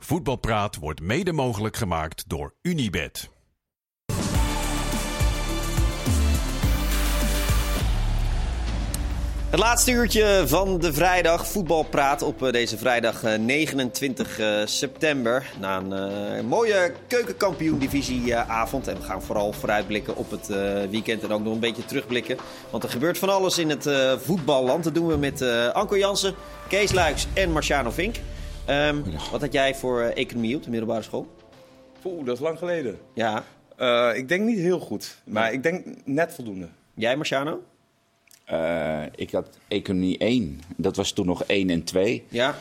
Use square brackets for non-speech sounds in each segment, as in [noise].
Voetbalpraat wordt mede mogelijk gemaakt door Unibed. Het laatste uurtje van de vrijdag. Voetbalpraat op eh, deze vrijdag eh, 29 eh, september. Na een eh, mooie keukenkampioen-divisieavond. En we gaan vooral vooruitblikken op het eh, weekend. En ook nog een beetje terugblikken. Want er gebeurt van alles in het eh, voetballand. Dat doen we met eh, Anko Jansen, Kees Luiks en Marciano Vink. Ehm, wat had jij voor eh, economie op de middelbare school? Oeh, dat is lang geleden. Ja. Eh, ik denk niet heel goed, maar ik denk net voldoende. Jij, Marciano? Eh, ik had economie 1. Dat was toen nog 1 en 2. Ja.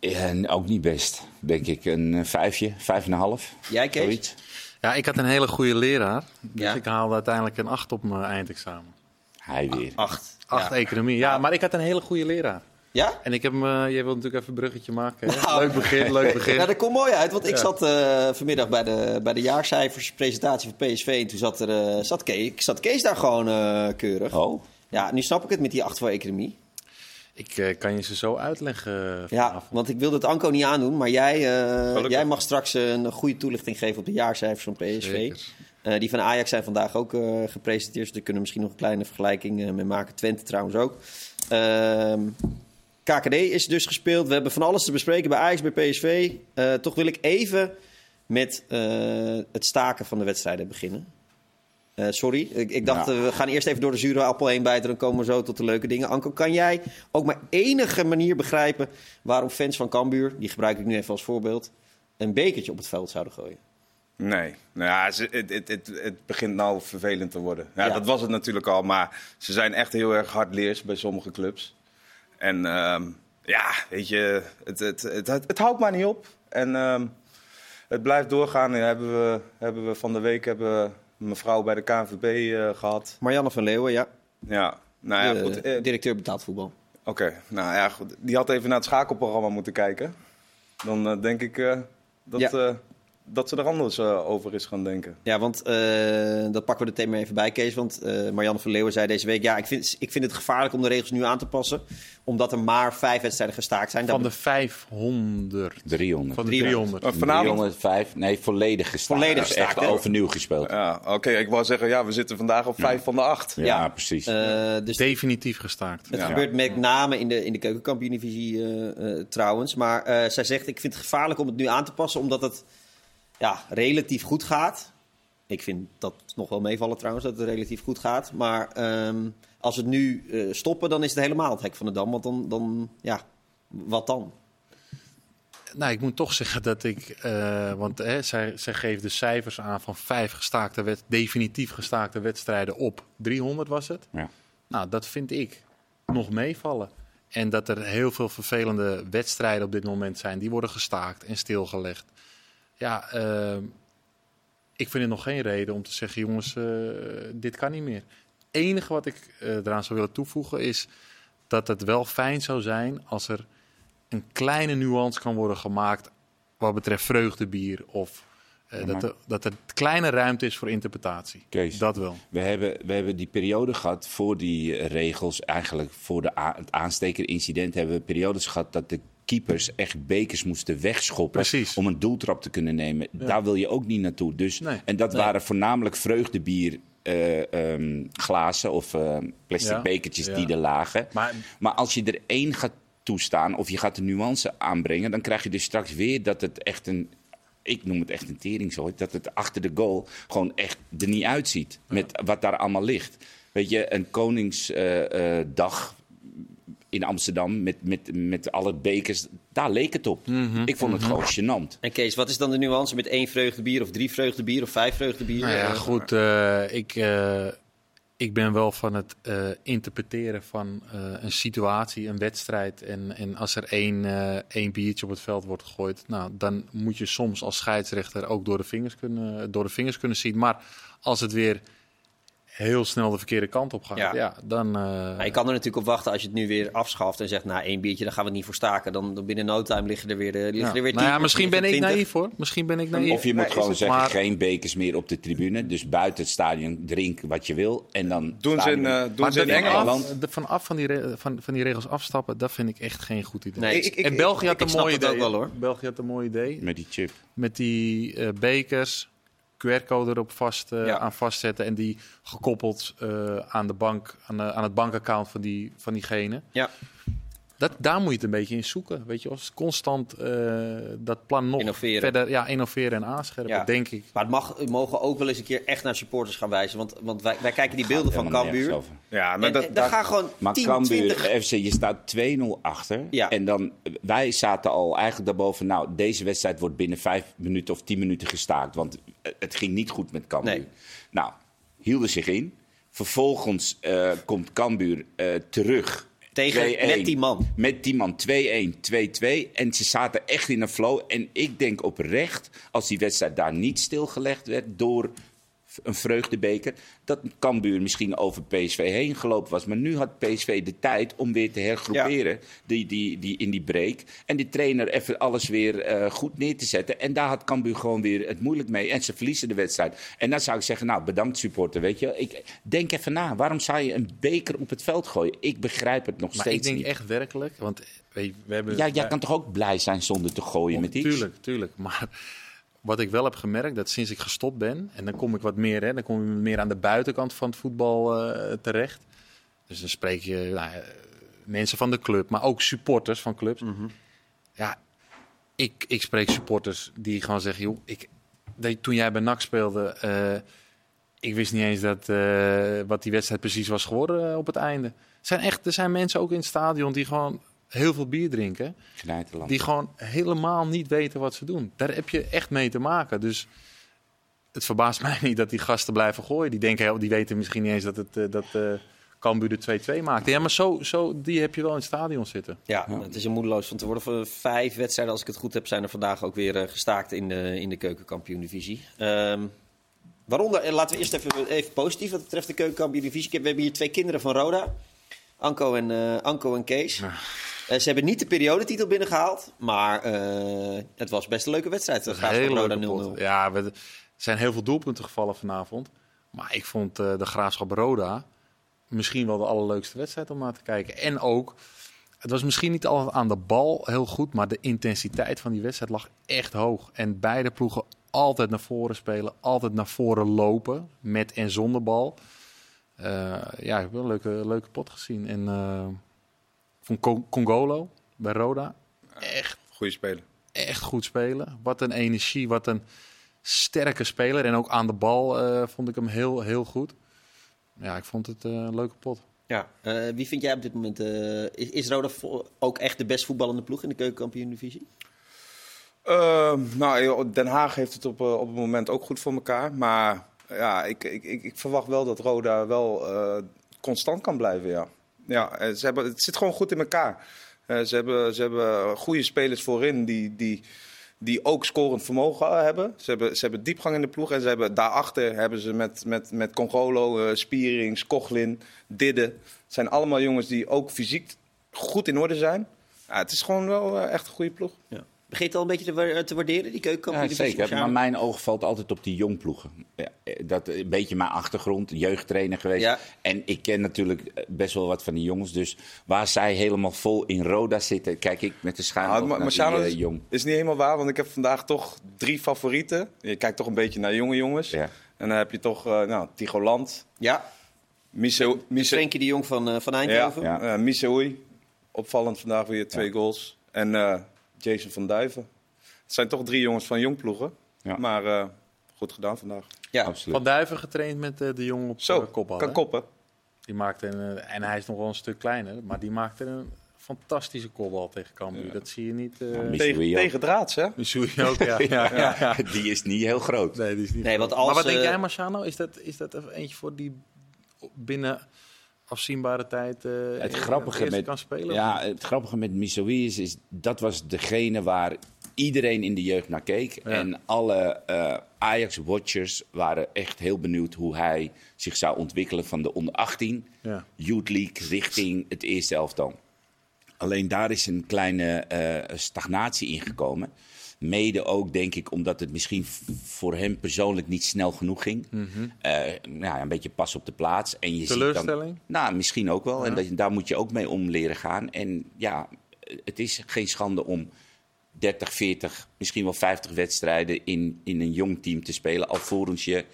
En ook niet best, denk ik. Een vijfje, vijf en een half. Jij, Kees? Zoiets. Ja, ik had een hele goede leraar. Dus Ja. ik haalde uiteindelijk een 8 op mijn eindexamen. Hij weer. Acht. 8 Ja. economie. Ja, maar ik had een hele goede leraar. Ja? En ik heb hem, eh, jij wilt natuurlijk even een bruggetje maken. Hè? [laughs] Nou, leuk begin, leuk [laughs] begin. Ja, dat komt mooi uit, want ik Ja. zat eh, vanmiddag bij de, bij de jaarcijferspresentatie van PSV. En toen zat, er, eh, zat, Kees, zat Kees daar gewoon eh, keurig. Oh, Ja, nu snap ik het met die 8 voor economie. Ik eh, kan je ze zo uitleggen Ja, want ik wilde het Anko niet aandoen. Maar jij, eh, jij mag straks een goede toelichting geven op de jaarcijfers van PSV. Zeker. Eh, die van Ajax zijn vandaag ook eh, gepresenteerd. Dus daar kunnen we misschien nog een kleine vergelijking mee maken. Twente trouwens ook. Ehm, KKD is dus gespeeld. We hebben van alles te bespreken bij Ajax, bij PSV. Eh, toch wil ik even met eh, het staken van de wedstrijden beginnen. Eh, sorry, ik, ik dacht Ja. we gaan eerst even door de zure appel heen bijten. Dan komen we zo tot de leuke dingen. Anko, kan jij ook maar enige manier begrijpen waarom fans van Cambuur, die gebruik ik nu even als voorbeeld, een bekertje op het veld zouden gooien? Nee, nou ja, het, het, het, het begint nou vervelend te worden. Ja, Ja. Dat was het natuurlijk al, maar ze zijn echt heel erg hardleers bij sommige clubs. En ehm, ja, weet je, het, het, het, het, het houdt maar niet op. En ehm, het blijft doorgaan. En hebben we, hebben we van de week hebben we mevrouw bij de KNVB eh, gehad. Marianne van Leeuwen, ja. Ja, nou ja, goed. eh, directeur betaald voetbal. Oké, nou ja, goed. Die had even naar het schakelprogramma moeten kijken. Dan eh, denk ik dat, Ja. Dat ze er anders eh, over is gaan denken. Ja, want eh, dat pakken we er thema even bij, Kees. Want eh Marianne van Leeuwen zei deze week... ja, ik vind, ik vind het gevaarlijk om de regels nu aan te passen... omdat er maar vijf wedstrijden gestaakt zijn. Van Dat de 500. 300. Van de 300. 300. Maar vanavond 305, nee, volledig gestaakt. Volledig Dus gestaakt, echt overnieuw gespeeld. Ja, oké. ik wou zeggen, ja, we zitten vandaag op vijf van de acht. Ja. precies. eh, dus Definitief gestaakt. het Ja. gebeurt met name in de, in de keukenkampioen-divisie eh, eh, trouwens. Maar eh, zij zegt, ik vind het gevaarlijk om het nu aan te passen... omdat het ja, relatief goed gaat. Ik vind dat nog wel meevallen trouwens, dat het relatief goed gaat. Maar ehm, als het nu eh, stoppen, dan is het helemaal het hek van de dam. Want dan, dan ja, wat dan? Nou, ik moet toch zeggen dat ik. eh, want hè, zij, zij geeft de cijfers aan van vijf gestaakte definitief gestaakte wedstrijden op 300 was het. Ja. Nou, dat vind ik nog meevallen. En dat er heel veel vervelende wedstrijden op dit moment zijn. Die worden gestaakt en stilgelegd. Ja, eh, ik vind het nog geen reden om te zeggen: jongens, eh, dit kan niet meer. Het enige wat ik eh, eraan zou willen toevoegen is dat het wel fijn zou zijn als er een kleine nuance kan worden gemaakt wat betreft vreugdebier. Of eh, Ja, dat, er, dat er kleine ruimte is voor interpretatie. Kees. Dat wel. We hebben, we hebben die periode gehad voor die regels, eigenlijk voor de het aanstekerincident, hebben we periodes gehad dat de keepers echt bekers moesten wegschoppen Precies. om een doeltrap te kunnen nemen. Daar wil je ook niet naartoe. Dus, Nee. En dat Nee. waren voornamelijk vreugdebier. eh, ehm, glazen of eh, plastic Ja. bekertjes Ja. die er lagen. Maar Maar als je er één gaat toestaan of je gaat de nuance aanbrengen, dan krijg je dus straks weer dat het echt een. Ik noem het echt een teringzooi. Dat het achter de goal gewoon echt er niet uitziet. Met wat daar allemaal ligt. Weet je, een Koningsdag in Amsterdam met, met, met alle bekers. Daar leek het op. Ik vond het gewoon gênant. En Kees, wat is dan de nuance met één vreugdebier of drie vreugdebier of vijf vreugdebier? Nou ja, goed. eh, ik, eh, ik ben wel van het eh, interpreteren van eh, een situatie, een wedstrijd. En, en als er één, eh, één biertje op het veld wordt gegooid, nou, dan moet je soms als scheidsrechter ook door de vingers kunnen, door de vingers kunnen zien. Maar als het weer heel snel de verkeerde kant op gaat, Ja. ja, dan... eh, Maar je kan er natuurlijk op wachten als je het nu weer afschaft en zegt, nou één biertje, daar gaan we het niet voor staken. Dan, dan binnen no time liggen er weer, de, liggen ja. er weer Nou ja, misschien ben ik naïef hoor. Misschien ben ik naïef. Of je moet Nee, gewoon zeggen, maar- geen bekers meer op de tribune. Dus buiten het stadion drink wat je wil. En dan Doen ze in, eh, doen ze in Engeland? Engeland? de, vanaf van die, van, van die regels afstappen, dat vind ik echt geen goed idee. Nee, Ik- ik- en België had ik een mooi idee. wel, hoor. België had een mooi idee. Met die chip. Met die eh, bekers, QR-code erop vast, eh, Ja. aan vastzetten. En die gekoppeld eh, aan, de bank, aan, de- aan het bankaccount van, die, van diegene. Ja. Dat, daar moet je het een beetje in zoeken. Weet je, als constant eh, dat plan nog Innoveren. verder ja, innoveren en aanscherpen, Ja. denk ik. Maar het mag, we mogen ook wel eens een keer echt naar supporters gaan wijzen. Want, want wij, wij kijken die beelden van Cambuur. Ja, maar En, dat, en daar daar- gaan gewoon Maar 10, Cambuur 20... FC, je staat 2-0 achter. Ja. En dan, wij zaten al eigenlijk daarboven. Nou, deze wedstrijd wordt binnen 5 minuten of 10 minuten gestaakt. Want het ging niet goed met Cambuur. Nee. Nou, hielden zich in. Vervolgens eh, komt Cambuur eh, terug. Tegen- 2-1. met die man. Met die man 2-1, 2-2. En ze zaten echt in een flow. En ik denk oprecht, als die wedstrijd daar niet stilgelegd werd door een vreugdebeker, dat Cambuur misschien over PSV heen gelopen was. Maar nu had PSV de tijd om weer te hergroeperen die, die, die, in die break. En die trainer even alles weer eh, goed neer te zetten. En daar had Cambuur gewoon weer het moeilijk mee. En ze verliezen de wedstrijd. En dan zou ik zeggen, nou bedankt supporter. Weet je, ik, denk even na. Waarom zou je een beker op het veld gooien? Ik begrijp het nog Maar steeds ik denk niet. echt werkelijk, want we hebben... Ja, jij kan toch ook blij zijn zonder te gooien met iets? Tuurlijk, tuurlijk. Maar wat ik wel heb gemerkt, dat sinds ik gestopt ben, en dan kom ik wat meer, hè, dan kom je meer aan de buitenkant van het voetbal eh, terecht. Dus dan spreek je nou, eh, mensen van de club, maar ook supporters van clubs. Ja, ik, ik spreek supporters die gewoon zeggen, joh, ik, dat- toen jij bij NAC speelde, eh, ik wist niet eens dat, wat die wedstrijd precies was geworden op het einde. Er zijn, echt, er zijn mensen ook in het stadion die gewoon heel veel bier drinken. Die gewoon helemaal niet weten wat ze doen. Daar heb je echt mee te maken. Dus het verbaast [laughs] mij niet dat die gasten blijven gooien. Die, denken, heel- die weten misschien niet eens dat, het, eh, dat eh Cambuur de 2-2 maakte. Ja, maar zo, zo, die heb je wel in het stadion zitten. Ja, het is een moedeloos van te worden. Voor vijf wedstrijden, als ik het goed heb, zijn er vandaag ook weer eh, gestaakt in de, in de keukenkampioen-divisie. Ehm, waaronder, laten we eerst even, even positief wat betreft de keukenkampioen-divisie. Ik heb- We hebben hier twee kinderen van Roda, Anko en, eh, Anko en Kees. Ze hebben niet de periodetitel binnengehaald, maar eh, het was best een leuke wedstrijd. Dat een gaat hele Roda leuke 0-0. pot. Ja, we, er zijn heel veel doelpunten gevallen vanavond. Maar ik vond eh, de Graafschap Roda misschien wel de allerleukste wedstrijd om naar te kijken. En ook, het was misschien niet altijd aan de bal heel goed, maar de intensiteit van die wedstrijd lag echt hoog. En beide ploegen altijd naar voren spelen, altijd naar voren lopen, met en zonder bal. Eh, ja, ik heb wel een leuke, leuke pot gezien. En eh van Con- Congolo bij Roda, echt Goeie speler. echt goed spelen. Wat een energie, wat een sterke speler. En ook aan de bal eh, vond ik hem heel, heel goed. Ja, ik vond het eh, een leuke pot. Ja, eh, wie vind jij op dit moment... eh, is, is Roda ook echt de best voetballende ploeg in de keukenkampioen-divisie? Ehm, nou, Den Haag heeft het op, op het moment ook goed voor elkaar. Maar ja, ik, ik, ik, ik verwacht wel dat Roda wel eh, constant kan blijven. Ja. Ja, eh, ze hebben, het zit gewoon goed in elkaar. Eh, ze, hebben, ze hebben goede spelers voorin die, die, die ook scorend vermogen hebben. Ze, hebben. ze hebben diepgang in de ploeg. En ze hebben, daarachter hebben ze met, met, met Congolo, eh, Spierings, Kochlin, Didde. Het zijn allemaal jongens die ook fysiek goed in orde zijn. Het is gewoon wel echt een goede ploeg. Ja. Begint al een beetje te, wa- te waarderen, die Ja, keukenkampioen-divisie? zeker. Maar mijn oog valt altijd op die jongploegen. Ja, eh, dat een beetje mijn achtergrond, jeugdtrainer geweest. Ja. En ik ken natuurlijk eh, best wel wat van die jongens. Dus waar zij helemaal vol in Roda zitten, kijk ik met de schuim Nou, op maar naar die, eh, jong. is niet helemaal waar, want ik heb vandaag toch drie favorieten. Je kijkt toch een beetje naar jonge jongens. Ja. En dan heb je toch uh, nou, Tigo Land, Ja, Miso, Miso, Frenkie de Jong van, eh, van ja, Eindhoven. Ja. ja. Opvallend vandaag weer twee goals. En eh, Jason van Duiven. Het zijn toch drie jongens van jongploegen. Ja. Maar eh, goed gedaan vandaag. Ja. Absoluut. Van Duiven getraind met eh, de jongen op Zo, eh, kopbal. kan hè? koppen. Die maakte een, en hij is nog wel een stuk kleiner, maar die maakte een fantastische kopbal tegen Cambuur. Dat zie je niet. eh Miseoui Tegen, ook. tegen draads, hè? Missouri ook, [laughs] ja. ja, ja, ja. Die is niet heel groot. Nee, die is niet Nee, groot. want als, maar wat denk jij, Marciano? Is dat, is dat even eentje voor die binnen afzienbare tijd eh Het grappige met, kan spelen? ja, het grappige met Misoui is, is, dat was degene waar iedereen in de jeugd naar keek. Ja. En alle eh, Ajax-watchers waren echt heel benieuwd hoe hij zich zou ontwikkelen van de onder 18 Ja. Youth League richting het eerste elftal. Alleen daar is een kleine eh, stagnatie ingekomen. Mede ook, denk ik, omdat het misschien voor hem persoonlijk niet snel genoeg ging. Nou, ja, een beetje pas op de plaats. En je ziet dan, Teleurstelling? nou, misschien ook wel. En dat, daar moet je ook mee om leren gaan. En ja, het is geen schande om 30, 40, misschien wel 50 wedstrijden in, in een jong team te spelen. Alvorens je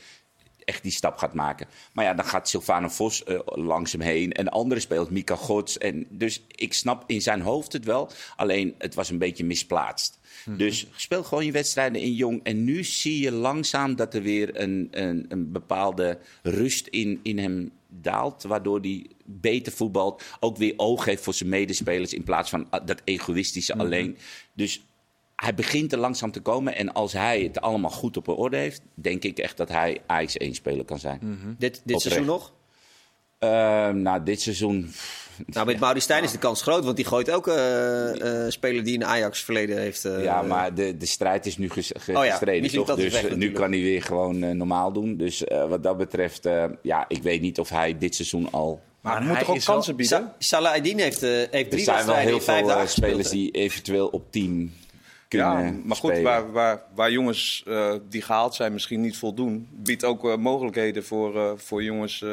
echt die stap gaat maken. Maar ja, dan gaat Sylvana Vos eh, langs hem heen. En andere speelt Mika Gods. En dus ik snap in zijn hoofd het wel. Alleen het was een beetje misplaatst. Dus speel gewoon je wedstrijden in jong. En nu zie je langzaam dat er weer een, een, een bepaalde rust in, in hem daalt. Waardoor hij beter voetbalt. Ook weer oog heeft voor zijn medespelers. In plaats van ah, dat egoïstische alleen. Dus hij begint er langzaam te komen. En als hij het allemaal goed op orde heeft, denk ik echt dat hij Ajax 1 speler kan zijn. Dit, dit Oprecht. seizoen nog? Ehm, nou, dit seizoen. Nou, met Mauri Stijn is de kans groot, want die gooit ook eh, eh, speler die in Ajax verleden heeft. eh, ja, maar de, de strijd is nu ges- ge- Oh ja, gestreden, toch? Dus weg nu kan hij weer gewoon normaal doen. Dus wat dat betreft, eh, ja, ik weet niet of hij dit seizoen al. Maar hij hij moet toch ook wel- kansen bieden? Sa Salah Eddin heeft, eh, heeft Er drie zijn wel wedstrijden heel in vijf veel eh, dagen gespeeld, spelers hè? die eventueel op 10 kunnen Ja, maar goed, spelen. waar, waar, waar jongens eh, die gehaald zijn misschien niet voldoen, biedt ook eh, mogelijkheden voor, eh, voor jongens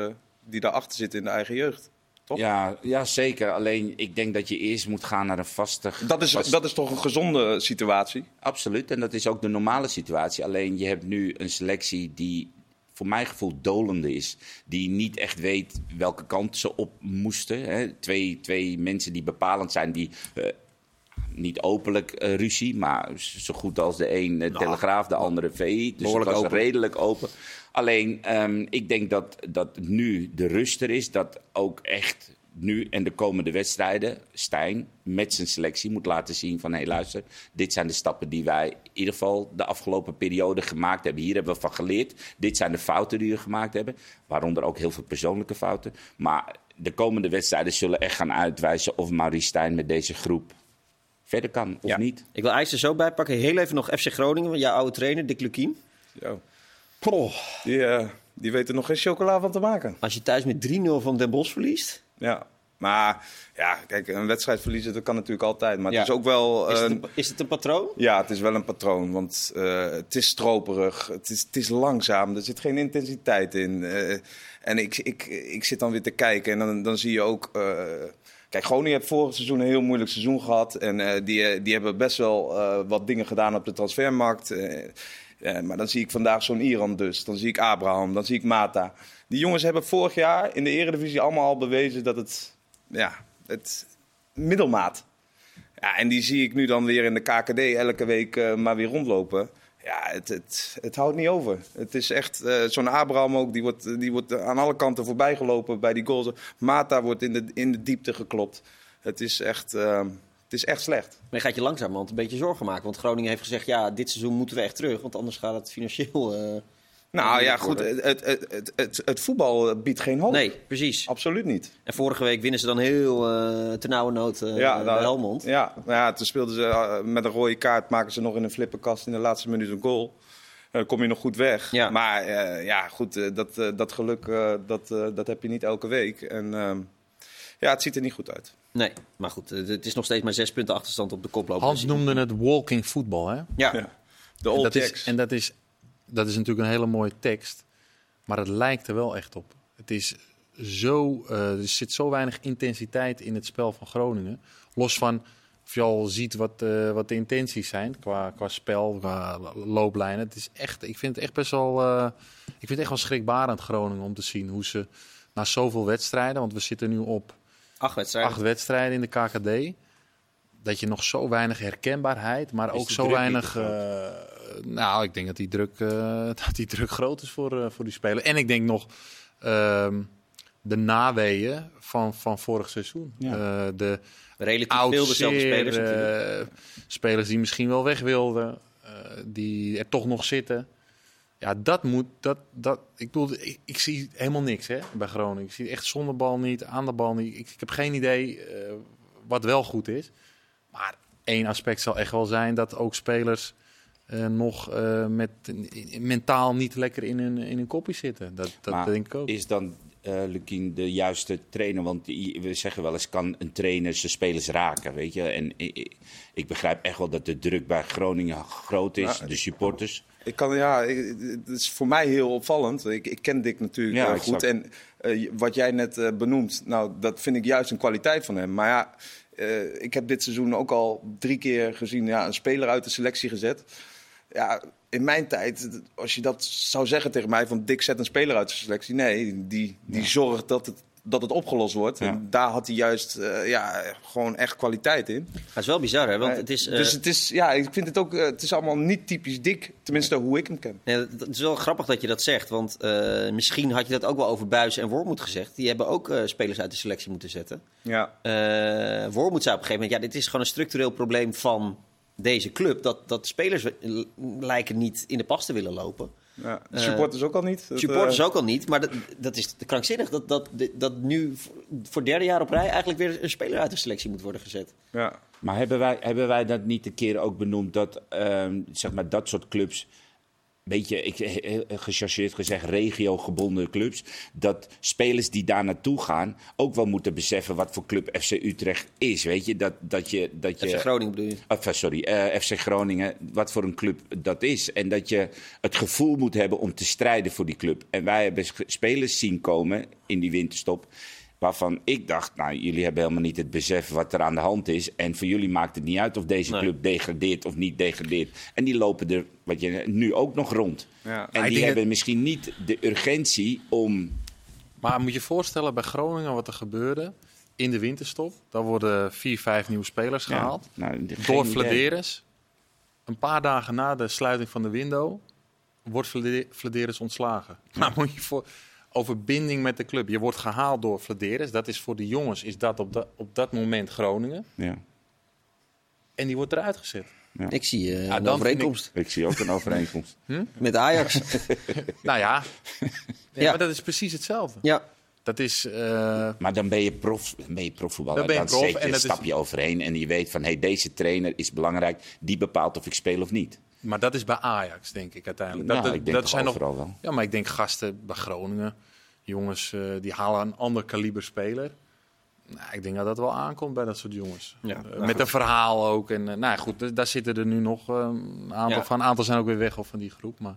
die daarachter zitten in de eigen jeugd. Toch? Ja, ja, zeker. Alleen ik denk dat je eerst moet gaan naar een vaste. Dat is, vast- dat is toch een gezonde situatie? Absoluut, en dat is ook de normale situatie. Alleen je hebt nu een selectie die voor mijn gevoel dolende is. Die niet echt weet welke kant ze op moesten. Hè. Twee, twee mensen die bepalend zijn, die niet openlijk eh, ruzie, maar zo goed als de een eh, Telegraaf, de andere VI. Dus het was open. redelijk open. Alleen, ehm, ik denk dat, dat nu de rust er is, dat ook echt nu en de komende wedstrijden Stijn met zijn selectie moet laten zien van hé luister, dit zijn de stappen die wij in ieder geval de afgelopen periode gemaakt hebben. Hier hebben we van geleerd. Dit zijn de fouten die we gemaakt hebben, waaronder ook heel veel persoonlijke fouten. Maar de komende wedstrijden zullen echt gaan uitwijzen of Maurice Stijn met deze groep verder kan of Ja. niet. Ik wil Ajax er zo bij pakken. Heel even nog FC Groningen, jouw oude trainer, Dick Lukien. Ja. Die, eh, die weten er nog geen chocola van te maken. Als je thuis met 3-0 van Den Bosch verliest. Ja. Maar ja, kijk, een wedstrijd verliezen, dat kan natuurlijk altijd. Maar Ja. het is ook wel... Is, het, een, is het een patroon? Ja, het is wel een patroon, want eh, het is stroperig, het is, het is langzaam, er zit geen intensiteit in. eh, en ik, ik, ik zit dan weer te kijken en dan, dan zie je ook... kijk, Groningen heeft vorig seizoen een heel moeilijk seizoen gehad. En eh, die, eh, die hebben best wel eh, wat dingen gedaan op de transfermarkt. maar dan zie ik vandaag zo'n Iran dus, dan zie ik Abraham, dan zie ik Mata. Die jongens hebben vorig jaar in de Eredivisie allemaal al bewezen dat het... Ja, het middelmaat. Ja, en die zie ik nu dan weer in de KKD elke week maar weer rondlopen. Ja, het, het, het houdt niet over. Het is echt, eh, zo'n Abraham ook, die wordt, die wordt aan alle kanten voorbij gelopen bij die goals. Mata wordt in de, in de diepte geklopt. Het is echt, eh, het is echt slecht. Maar je gaat je langzamerhand een beetje zorgen maken. Want Groningen heeft gezegd, ja, dit seizoen moeten we echt terug. Want anders gaat het financieel... eh, Nou ja, goed, het, het, het, het, het voetbal biedt geen hoop. Nee, precies. Absoluut niet. En vorige week winnen ze dan heel uh, ternauwernood uh, ja, bij nou, Helmond. Ja, nou ja, toen speelden ze uh, met een rode kaart, maken ze nog in een flipperkast in de laatste minuut een goal. Dan kom je nog goed weg. Ja. Maar uh, ja, goed, dat, dat geluk dat, dat heb je niet elke week. En ehm, ja, het ziet er niet goed uit. Nee, maar goed, het is nog steeds maar zes punten achterstand op de koploper. Hans noemde het walking football, hè? Ja. ja. De old en dat, Jacks. is, en dat is, dat is natuurlijk een hele mooie tekst. Maar het lijkt er wel echt op. Het is zo, uh, er zit zo weinig intensiteit in het spel van Groningen. Los van of je al ziet wat, uh, wat de intenties zijn qua, qua spel, qua looplijnen. Het is echt, ik vind het echt best wel, uh, ik vind het echt wel schrikbarend Groningen om te zien hoe ze na zoveel wedstrijden, want we zitten nu op acht wedstrijden, acht wedstrijden in de KKD. Dat je nog zo weinig herkenbaarheid, maar Is ook zo weinig. Nou, ik denk dat die druk, uh, [laughs] dat die druk groot is voor, uh, voor die spelers. En ik denk nog ehm, de naweeën van, van vorig seizoen. Ja. Eh, de relatief veel dezelfde spelers. uh, spelers die misschien wel weg wilden, uh, die er toch nog zitten. Ja, dat moet. Dat, dat, ik, bedoel, ik, ik zie helemaal niks hè, bij Groningen. Ik zie echt zonder bal niet, aan de bal niet. Ik, ik heb geen idee uh, wat wel goed is. Maar één aspect zal echt wel zijn dat ook spelers eh, nog eh, met, mentaal niet lekker in hun, in hun kopje zitten. Dat, dat Maar denk ik ook. Is dan eh Lukien de juiste trainer? Want we zeggen wel eens, kan een trainer zijn spelers raken, weet je? En ik, ik- begrijp echt wel dat de druk bij Groningen groot is, Ja. de supporters. Ik kan, ja, ik- het is voor mij heel opvallend. Ik, ik ken Dick natuurlijk Ja, goed. En wat jij net eh, benoemt, nou, dat vind ik juist een kwaliteit van hem. Maar ja, eh, ik heb dit seizoen ook al drie keer gezien, ja, een speler uit de selectie gezet. Ja, in mijn tijd, als je dat zou zeggen tegen mij, van Dick zet een speler uit de selectie. Nee, die, die zorgt dat het, dat het opgelost wordt. Ja. En daar had hij juist eh, ja, gewoon echt kwaliteit in. Dat is wel bizar, hè? Want het is, eh, dus het is, ja, ik vind het ook, eh, het is allemaal niet typisch Dick. Tenminste, hoe ik hem ken. Nee, het- is wel grappig dat je dat zegt. Want eh, misschien had je dat ook wel over Buis en Wormoed gezegd. Die hebben ook eh, spelers uit de selectie moeten zetten. Ja. Eh Wormoed zei op een gegeven moment... ja, dit is gewoon een structureel probleem van deze club. Dat, dat spelers lijken niet in de pas te willen lopen. Ja, de Eh, supporters ook al niet. Dat, Supporters eh, ook al niet. Maar dat, dat is krankzinnig dat, dat, dat nu voor- voor derde jaar op rij... eigenlijk weer een speler uit de selectie moet worden gezet. Ja. Maar hebben wij, hebben wij dat niet een keer ook benoemd dat ehm, zeg maar dat soort clubs, beetje ik, heel gechargeerd gezegd, regiogebonden clubs, dat spelers die daar naartoe gaan ook wel moeten beseffen wat voor club FC Utrecht is. Weet je, dat, dat je. Dat je FC Groningen bedoel je? Eh, sorry, eh, FC Groningen, wat voor een club dat is. En dat je het gevoel moet hebben om te strijden voor die club. En wij hebben spelers zien komen in die winterstop. Waarvan ik dacht, nou, jullie hebben helemaal niet het besef wat er aan de hand is. En voor jullie maakt het niet uit of deze Nee. club degradeert of niet degradeert. En die lopen er, wat je nu ook nog rond. Ja. En Maar die hebben misschien niet de urgentie om. Maar moet je je voorstellen bij Groningen wat er gebeurde in de winterstop. Dan worden vier, vijf nieuwe spelers Ja, gehaald. nou, door idee. Vladeris. Een paar dagen na de sluiting van de window wordt Vlade- Vladeris ontslagen. Nou, moet je voor over binding met de club. Je wordt gehaald door Vladeris. Dat is voor de jongens is dat op, dat op dat moment Groningen. Ja. En die wordt eruit gezet. Ik zie eh, Ja, een dan overeenkomst Ik zie ook een overeenkomst. [laughs] met Ajax. [laughs] Nou ja, ja, Ja. maar dat is precies hetzelfde. ja, Dat is, eh, Maar dan ben je, prof, dan ben je profvoetballer. Dan ben je Dan, prof zet je en een dat is- stapje overheen en je weet van... Hey, deze trainer is belangrijk, die bepaalt of ik speel of niet. Maar dat is bij Ajax, denk ik uiteindelijk. Nou, dat, ik denk toch overal wel. Ja, maar ik denk gasten bij Groningen, jongens, eh, die halen een ander kaliber speler. Nou, ik denk dat dat wel aankomt bij dat soort jongens. Ja, Eh, nou met een verhaal ook. En, eh, nou ja, goed, daar zitten er nu nog een aantal Ja. van. Een aantal zijn ook weer weg of van die groep. Maar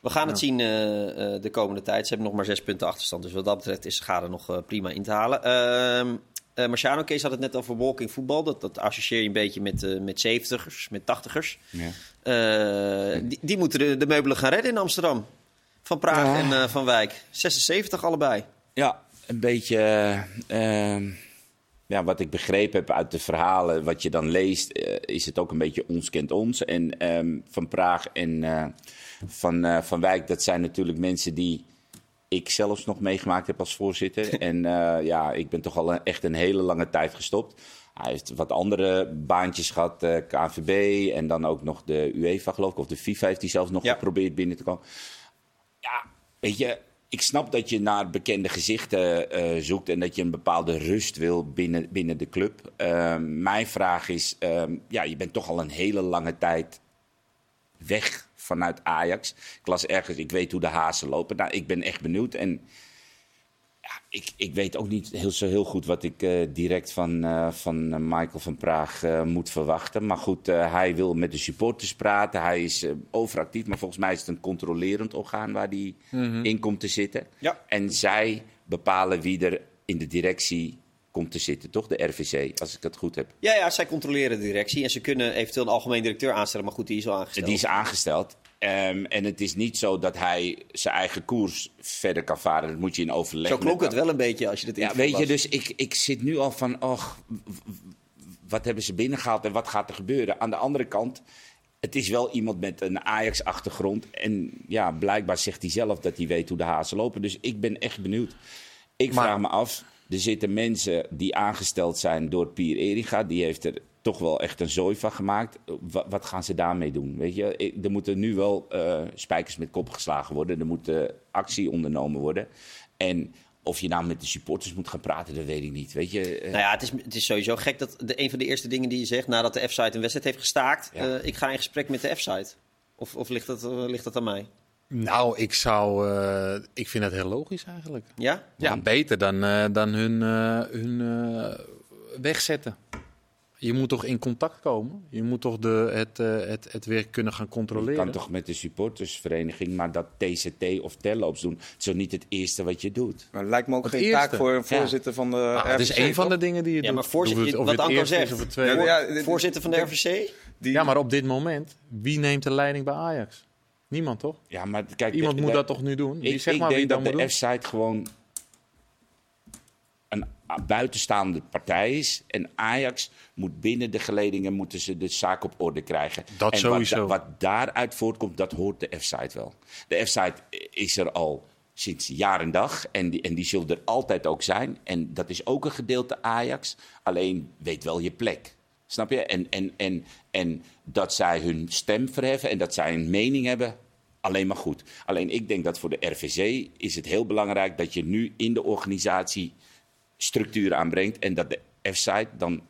we gaan het zien eh, eh, de komende tijd. Ze hebben nog maar zes punten achterstand. Dus wat dat betreft is Schade nog eh, prima in te halen. Eh, Marciano Kees had het net over walking voetbal. Dat, dat associeer je een beetje met, eh met 70ers, met 80ers. Ja. Eh, die, die moeten de, de meubelen gaan redden in Amsterdam. Van Praag Ja. en eh, Van Wijk. 76 allebei. Ja, een beetje. eh, ehm, ja, wat ik begrepen heb uit de verhalen, wat je dan leest, is het ook een beetje ons kent ons. En ehm, Van Praag en eh, van, eh, van Wijk, dat zijn natuurlijk mensen die ik zelfs nog meegemaakt heb als voorzitter. [laughs] en eh, ja, ik ben toch al een- echt een hele lange tijd gestopt. Hij heeft wat andere baantjes gehad, eh KNVB en dan ook nog de UEFA geloof ik, of de FIFA heeft hij zelfs nog Ja. geprobeerd binnen te komen. Ja, weet je, ik snap dat je naar bekende gezichten eh, zoekt en dat je een bepaalde rust wil binnen, binnen de club. Ehm, mijn vraag is, ehm, ja, je bent toch al een hele lange tijd weg vanuit Ajax. Ik las ergens, ik weet hoe de hazen lopen. Nou, ik ben echt benieuwd en ja, ik, ik weet ook niet heel, zo heel goed wat ik eh, direct van, eh, van eh, Michael van Praag moet verwachten. Maar goed, hij wil met de supporters praten. Hij is overactief, maar volgens mij is het een controlerend orgaan waar hij in komt te zitten. Ja. En zij bepalen wie er in de directie komt te zitten, toch? De RVC, als ik het goed heb. Ja, ja, zij controleren de directie. En ze kunnen eventueel een algemeen directeur aanstellen. Maar goed, die is al aangesteld. Die is aangesteld. Ehm, en het is niet zo dat hij zijn eigen koers verder kan varen. Dat moet je in overleg Zo klonk het wel een beetje als je dit Ja, weet je, dus ik, ik zit nu al van, och, wat hebben ze binnengehaald en wat gaat er gebeuren? Aan de andere kant, het is wel iemand met een Ajax-achtergrond. En ja, blijkbaar zegt hij zelf dat hij weet hoe de hazen lopen. Dus ik ben echt benieuwd. Ik Maar- vraag me af, er zitten mensen die aangesteld zijn door Pier Eriga. Die heeft er toch wel echt een zooi van gemaakt. Wat, wat gaan ze daarmee doen? Weet je, er moeten nu wel eh, spijkers met kop geslagen worden. Er moet eh, actie ondernomen worden. En Of je nou met de supporters moet gaan praten, dat weet ik niet. Weet je, eh, Nou ja, het is, het is sowieso gek dat de, een van de eerste dingen die je zegt nadat de F-site een wedstrijd heeft gestaakt, Ja. ik ga in gesprek met de F-site. Of, of ligt, dat, ligt dat aan mij? Nou, ik zou. eh, ik vind het heel logisch eigenlijk. Ja? Ja, beter dan, eh, dan hun, eh, hun eh, wegzetten. Je moet toch in contact komen? Je moet toch de, het, eh, het, het weer kunnen gaan je controleren? kan toch met de supportersvereniging, maar dat TCT of terloops doen. Het is toch niet het eerste wat je doet. Maar het lijkt me ook Het geen eerste. taak voor een voorzitter van de Nou, het is RVC, één van de dingen die je Ja, doet. maar voorzitter, Of het- of wat Anko zegt. of het tweede. Ja, Ja, ja, Voorzitter van de RVC? Die, maar op dit moment, wie neemt de leiding bij Ajax? Niemand toch? Ja, maar kijk, Iemand de- moet de- dat toch nu doen? Ik, zeg ik maar wie denk dat dat moet de. F-site gewoon een buitenstaande partij is. En Ajax moet binnen de geledingen moeten ze de zaak op orde krijgen. Dat en sowieso. Wat, wat daaruit voortkomt, dat hoort de F-site wel. De F-site is er al sinds jaar en dag. En die, en die zullen er altijd ook zijn. En dat is ook een gedeelte Ajax. Alleen weet wel je plek. Snap je? En, en, en, en dat zij hun stem verheffen en dat zij een mening hebben, alleen maar goed. Alleen ik denk dat voor de RVC is het heel belangrijk dat je nu in de organisatie structuur aanbrengt. En dat de F-site dan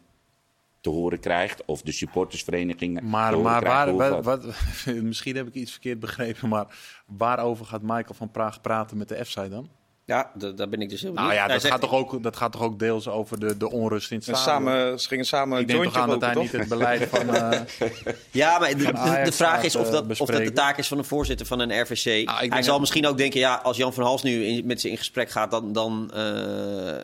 te horen krijgt, of de supportersverenigingen. te Maar, maar waar, wat- [laughs] misschien heb ik iets verkeerd begrepen, maar waarover gaat Michael van Praag praten met de F-site dan? Ja, daar ben ik dus heel benieuwd. Nou ja, Hij dat zegt- gaat, toch ook, dat gaat toch ook deels over de, de onrust in het stadion? samen, ze gingen samen een ik denk toch aan dat hij niet het beleid van... [laughs] eh, Ja, maar de, de, vraag is of eh, dat, of dat de taak is van een voorzitter van een RVC. Hij Ah, denk zal dat- misschien ook denken, ja, als Jan van Hals nu in- met ze in gesprek gaat, dan, dan, eh,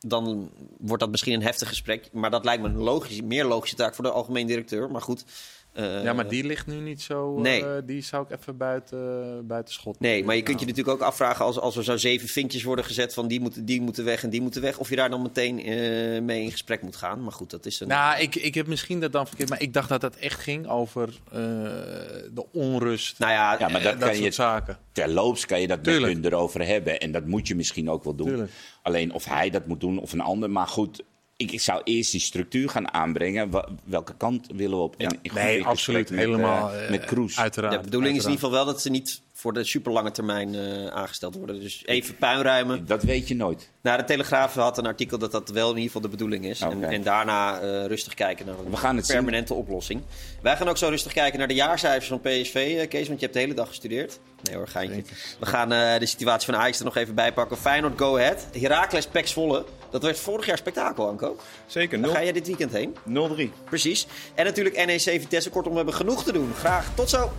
dan wordt dat misschien een heftig gesprek. Maar dat lijkt me een logisch, meer logische taak voor de algemeen directeur. Maar goed. Eh, ja, maar die ligt nu niet zo... eh, Nee. die zou ik even buiten, buiten schot. Nee, maar je kunt je natuurlijk ook afvragen als, als er zo zeven vinkjes worden gezet van die moeten, die moeten weg en die moeten weg. Of je daar dan meteen eh, mee in gesprek moet gaan. Maar goed, dat is een... Nou, ik, ik heb misschien dat dan verkeerd, maar ik dacht dat het echt ging over eh, de onrust. nou ja, Ja, maar dat dat kan soort je zaken. Terloops kan je dat Tuurlijk. met hun erover hebben. En dat moet je misschien ook wel doen. Tuurlijk. Alleen of hij dat moet doen of een ander. Maar goed, ik, ik zou eerst die structuur gaan aanbrengen. Welke kant willen we op? En Nee, absoluut. met, helemaal. eh, eh, met Kroes. Uiteraard. de bedoeling is in ieder geval wel dat ze niet voor de superlange termijn eh, aangesteld worden. Dus even puinruimen. Dat weet je nooit. Nou, de Telegraaf had een artikel dat dat wel in ieder geval de bedoeling is. En, Oké. en daarna eh, rustig kijken naar een We gaan het zien. permanente oplossing. Wij gaan ook zo rustig kijken naar de jaarcijfers van PSV, Kees, want je hebt de hele dag gestudeerd. Nee hoor, geintje. We gaan eh, de situatie van Ajax er nog even bij pakken. Feyenoord, Go Ahead. Heracles, Pek Zwolle. Dat werd vorig jaar spektakel, Anko. Zeker, Daar ga 0 jij dit weekend heen. 0-3. Precies. En natuurlijk NEC Vitesse. Kortom, we hebben genoeg te doen. Graag tot zo.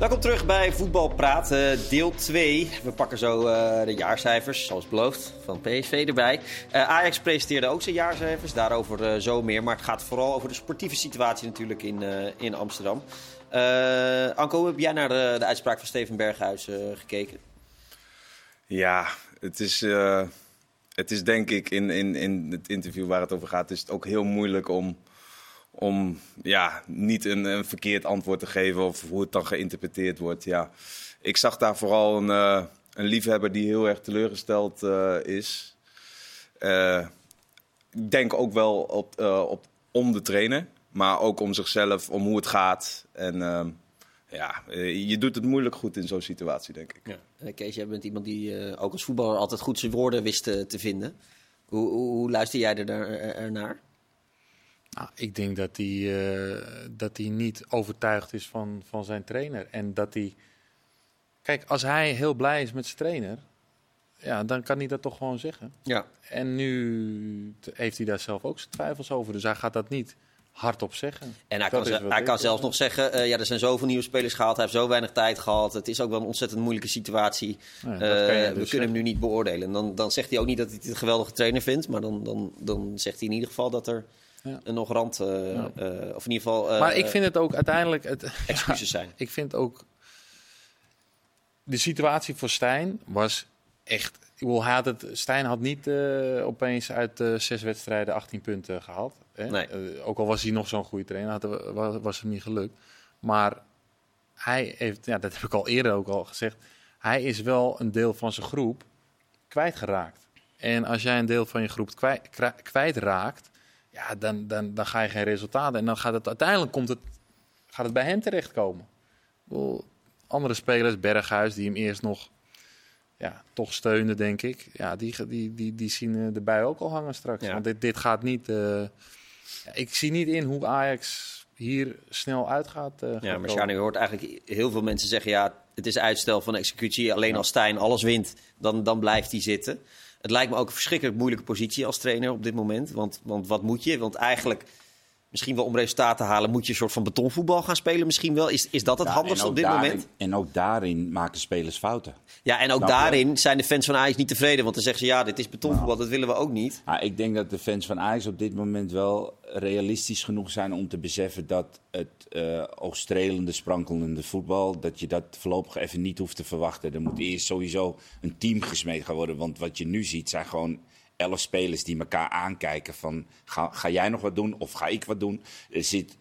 Welkom terug bij Voetbalpraat, eh, deel 2. We pakken zo eh, de jaarcijfers, zoals beloofd, van PSV erbij. Eh, Ajax presenteerde ook zijn jaarcijfers, daarover eh, zo meer. Maar het gaat vooral over de sportieve situatie natuurlijk in, in Amsterdam. Anko, heb jij naar de, de uitspraak van Steven Berghuis gekeken? Ja, het is, het is denk ik in, in, in het interview waar het over gaat, is het ook heel moeilijk om, om ja, niet een, een verkeerd antwoord te geven of hoe het dan geïnterpreteerd wordt. Ja, ik zag daar vooral een, eh, een liefhebber die heel erg teleurgesteld eh, is. Eh, ik denk ook wel op, op, om de trainer, maar ook om zichzelf, om hoe het gaat. En ja, je doet het moeilijk goed in zo'n situatie, denk ik. Eh, Kees, jij bent iemand die ook als voetballer altijd goed zijn woorden wist te vinden. Hoe, hoe, luister jij er, ernaar? Nou, ik denk dat hij, eh, dat hij niet overtuigd is van, van zijn trainer. En dat hij. Kijk, als hij heel blij is met zijn trainer. Ja, dan kan hij dat toch gewoon zeggen. Ja. En nu heeft hij daar zelf ook zijn twijfels over. Dus hij gaat dat niet hardop zeggen. En hij Dat kan, hij kan zelfs nog zeggen, eh, ja, er zijn zoveel nieuwe spelers gehaald. Hij heeft zo weinig tijd gehad. Het is ook wel een ontzettend moeilijke situatie. Nou ja, Eh, we dus kunnen hem nu niet beoordelen. En dan, dan zegt hij ook niet dat hij het een geweldige trainer vindt. Maar dan, dan, dan zegt hij in ieder geval dat er Ja. een nog rand... eh, Ja. eh, of in ieder geval eh, Maar ik vind het ook uiteindelijk. Het, excuses [laughs] zijn. ik vind ook. De situatie voor Stijn was echt. Ik had het, Stijn had niet eh, opeens uit eh, zes wedstrijden 18 punten gehaald. Hè? Nee. Eh, ook al was hij nog zo'n goede trainer, had, was, was hem niet gelukt. Maar hij heeft, ja, dat heb ik al eerder ook al gezegd. Hij is wel een deel van zijn groep kwijtgeraakt. En als jij een deel van je groep kwijt, kwijtraakt, ja, dan, dan, dan ga je geen resultaten. En dan gaat het uiteindelijk komt het, gaat het bij hen terechtkomen. Bedoel, andere spelers, Berghuis, die hem eerst nog ja, toch steunen, denk ik. Ja, die, die, die, die zien eh, de bui ook al hangen straks. Ja. Want dit, dit gaat niet. ja, ik zie niet in hoe Ajax hier snel uit gaat. eh, Ja, gaat maar komen. Sjani, je hoort eigenlijk heel veel mensen zeggen... ja, het is uitstel van executie. Alleen als Stijn alles wint, dan, dan blijft hij zitten. Het lijkt me ook een verschrikkelijk moeilijke positie als trainer op dit moment. Want, want wat moet je? Want eigenlijk, misschien wel om resultaat te halen... moet je een soort van betonvoetbal gaan spelen misschien wel. Is, is dat het Ja, handigste op dit daarin- moment? En ook daarin maken spelers fouten. Ja, en ook daarin zijn de fans van Ajax niet tevreden. Want dan zeggen ze, ja, dit is betonvoetbal, Nou. dat willen we ook niet. Ik denk dat de fans van Ajax op dit moment wel realistisch genoeg zijn om te beseffen dat het eh oogstrelende, sprankelende voetbal, dat je dat voorlopig even niet hoeft te verwachten. Er moet eerst sowieso een team gesmeed gaan worden. Want wat je nu ziet zijn gewoon elf spelers die elkaar aankijken van ga, ga jij nog wat doen of ga ik wat doen. Er zit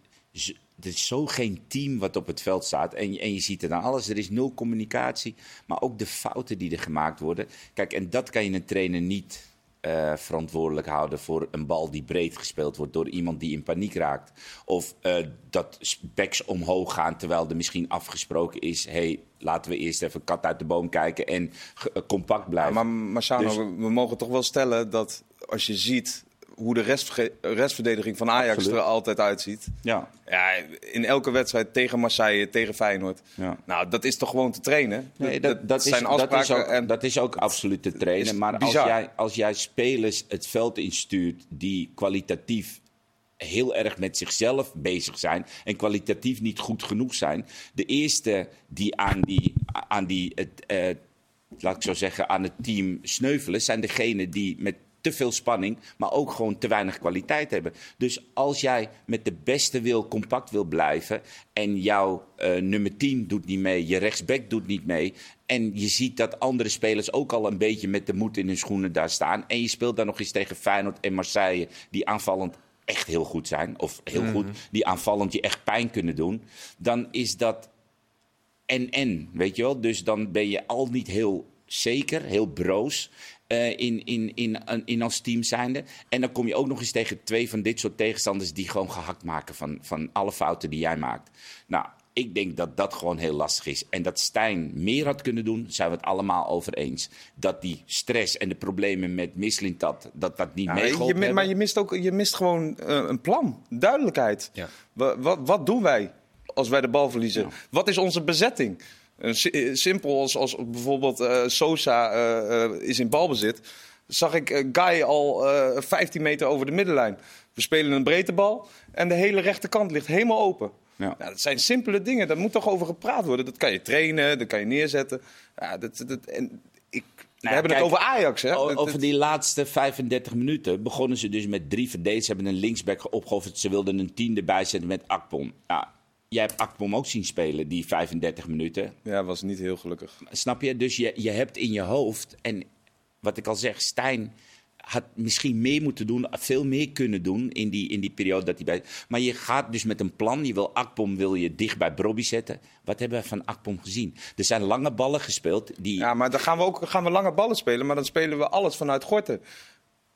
er is zo geen team wat op het veld staat. En, en je ziet het aan alles. Er is nul communicatie. Maar ook de fouten die er gemaakt worden. Kijk, en dat kan je een trainer niet eh, verantwoordelijk houden voor een bal die breed gespeeld wordt door iemand die in paniek raakt. Of eh, dat backs omhoog gaan terwijl er misschien afgesproken is: hey, laten we eerst even kat uit de boom kijken en eh, compact blijven. maar Marciano, Dus- we mogen toch wel stellen dat als je ziet hoe de restverdediging van Ajax Absoluut. er altijd uitziet. ja, Ja, in elke wedstrijd tegen Marseille, tegen Feyenoord. Ja. Nou, dat is toch gewoon te trainen? Nee, dat, dat, is, zijn dat, afspraken is ook, en dat is ook absoluut te trainen. Is Maar als jij, als jij spelers het veld instuurt die kwalitatief heel erg met zichzelf bezig zijn en kwalitatief niet goed genoeg zijn. De eerste die aan die, aan die het, eh, laat ik zo zeggen, aan het team sneuvelen, zijn degenen die met te veel spanning, maar ook gewoon te weinig kwaliteit hebben. Dus als jij met de beste wil compact wil blijven en jouw eh, nummer 10 doet niet mee, je rechtsback doet niet mee en je ziet dat andere spelers ook al een beetje met de moed in hun schoenen daar staan en je speelt dan nog eens tegen Feyenoord en Marseille die aanvallend echt heel goed zijn of heel goed, die aanvallend je echt pijn kunnen doen, dan is dat en en, weet je wel? Dus dan ben je al niet heel zeker, heel broos eh, in, in, in, in als team zijnde. En dan kom je ook nog eens tegen twee van dit soort tegenstanders die gewoon gehakt maken van, van alle fouten die jij maakt. Nou, ik denk dat dat gewoon heel lastig is. En dat Stijn meer had kunnen doen, zijn we het allemaal over eens. Dat die stress en de problemen met Mislintat, dat dat niet Ja, meegeholpen je, maar je mist ook je mist gewoon eh, een plan, duidelijkheid. Ja. Wa- Wat, wat doen wij als wij de bal verliezen? Wat is onze bezetting? Een eh, simpel als, als bijvoorbeeld eh, Sosa eh, eh, is in balbezit. Zag ik Guy al eh 15 meter over de middenlijn. We spelen een breedte bal en de hele rechterkant ligt helemaal open. Ja. Ja, dat zijn simpele dingen, daar moet toch over gepraat worden. Dat kan je trainen, dat kan je neerzetten. Ja, dat, dat, en ik, we Nou, hebben kijk, het over Ajax. Hè? Over die laatste 35 minuten begonnen ze dus met drie verdedigers. Ze hebben een linksback opgeofferd. Ze wilden een tiende bijzetten met Akpom. Ja, jij hebt Akpom ook zien spelen, die 35 minuten. Ja, was niet heel gelukkig. Snap je? Dus je, je hebt in je hoofd... En wat ik al zeg, Stijn had misschien meer moeten doen, veel meer kunnen doen in die, in die periode dat hij bij. Maar je gaat dus met een plan. Je wil Akpom wil je dicht bij Brobby zetten. Wat hebben we van Akpom gezien? Er zijn lange ballen gespeeld die. Ja, maar dan gaan we ook gaan we lange ballen spelen, maar dan spelen we alles vanuit Gorten.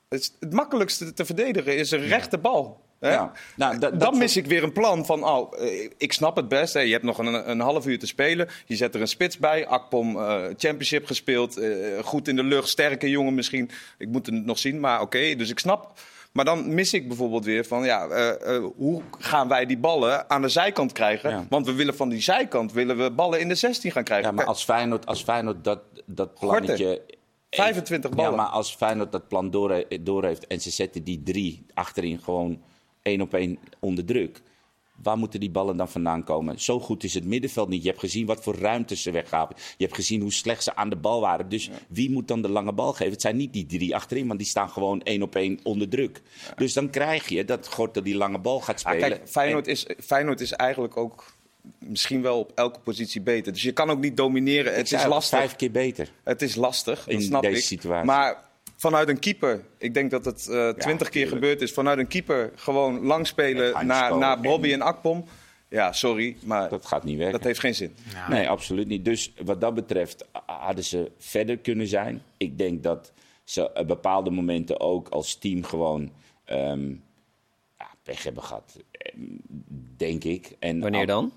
Het, het makkelijkste te verdedigen is een rechte bal. Ja. Nou, dat- dan mis ik weer een plan van, oh, eh, ik snap het best. Hè. Je hebt nog een, een half uur te spelen. Je zet er een spits bij. Akpom, eh, championship gespeeld. eh, goed in de lucht, sterke jongen misschien. Ik moet het nog zien, maar oké. dus ik snap. Maar dan mis ik bijvoorbeeld weer van, ja, eh, eh, hoe gaan wij die ballen aan de zijkant krijgen? Ja. Want we willen van die zijkant willen we ballen in de 16 gaan krijgen. Ja, maar als Feyenoord, als Feyenoord dat, dat Gorten. plannetje... 25 ballen. Ja, maar als Feyenoord dat plan door, door heeft en ze zetten die drie achterin gewoon één op één onder druk... Waar moeten die ballen dan vandaan komen? Zo goed is het middenveld niet. Je hebt gezien wat voor ruimtes ze weggaven. Je hebt gezien hoe slecht ze aan de bal waren. Dus wie moet dan de lange bal geven? Het zijn niet die drie achterin, want die staan gewoon één op één onder druk. Dus dan krijg je dat Gortel die lange bal gaat Ah, spelen. kijk, Feyenoord is, Feyenoord is eigenlijk ook misschien wel op elke positie beter. Dus je kan ook niet domineren. Het is lastig. Vijf keer beter. Het is lastig, dat In snap deze ik. situatie. Maar vanuit een keeper, ik denk dat het eh, twintig keer gebeurd is. Vanuit een keeper gewoon lang spelen naar, naar en- Bobby en Akpom. Ja, sorry, maar Dat gaat niet werken. dat heeft geen zin. Nee, absoluut niet. Dus wat dat betreft hadden ze verder kunnen zijn. Ik denk dat ze op bepaalde momenten ook als team gewoon ehm, pech hebben gehad. Eh, Denk ik. En Wanneer dan?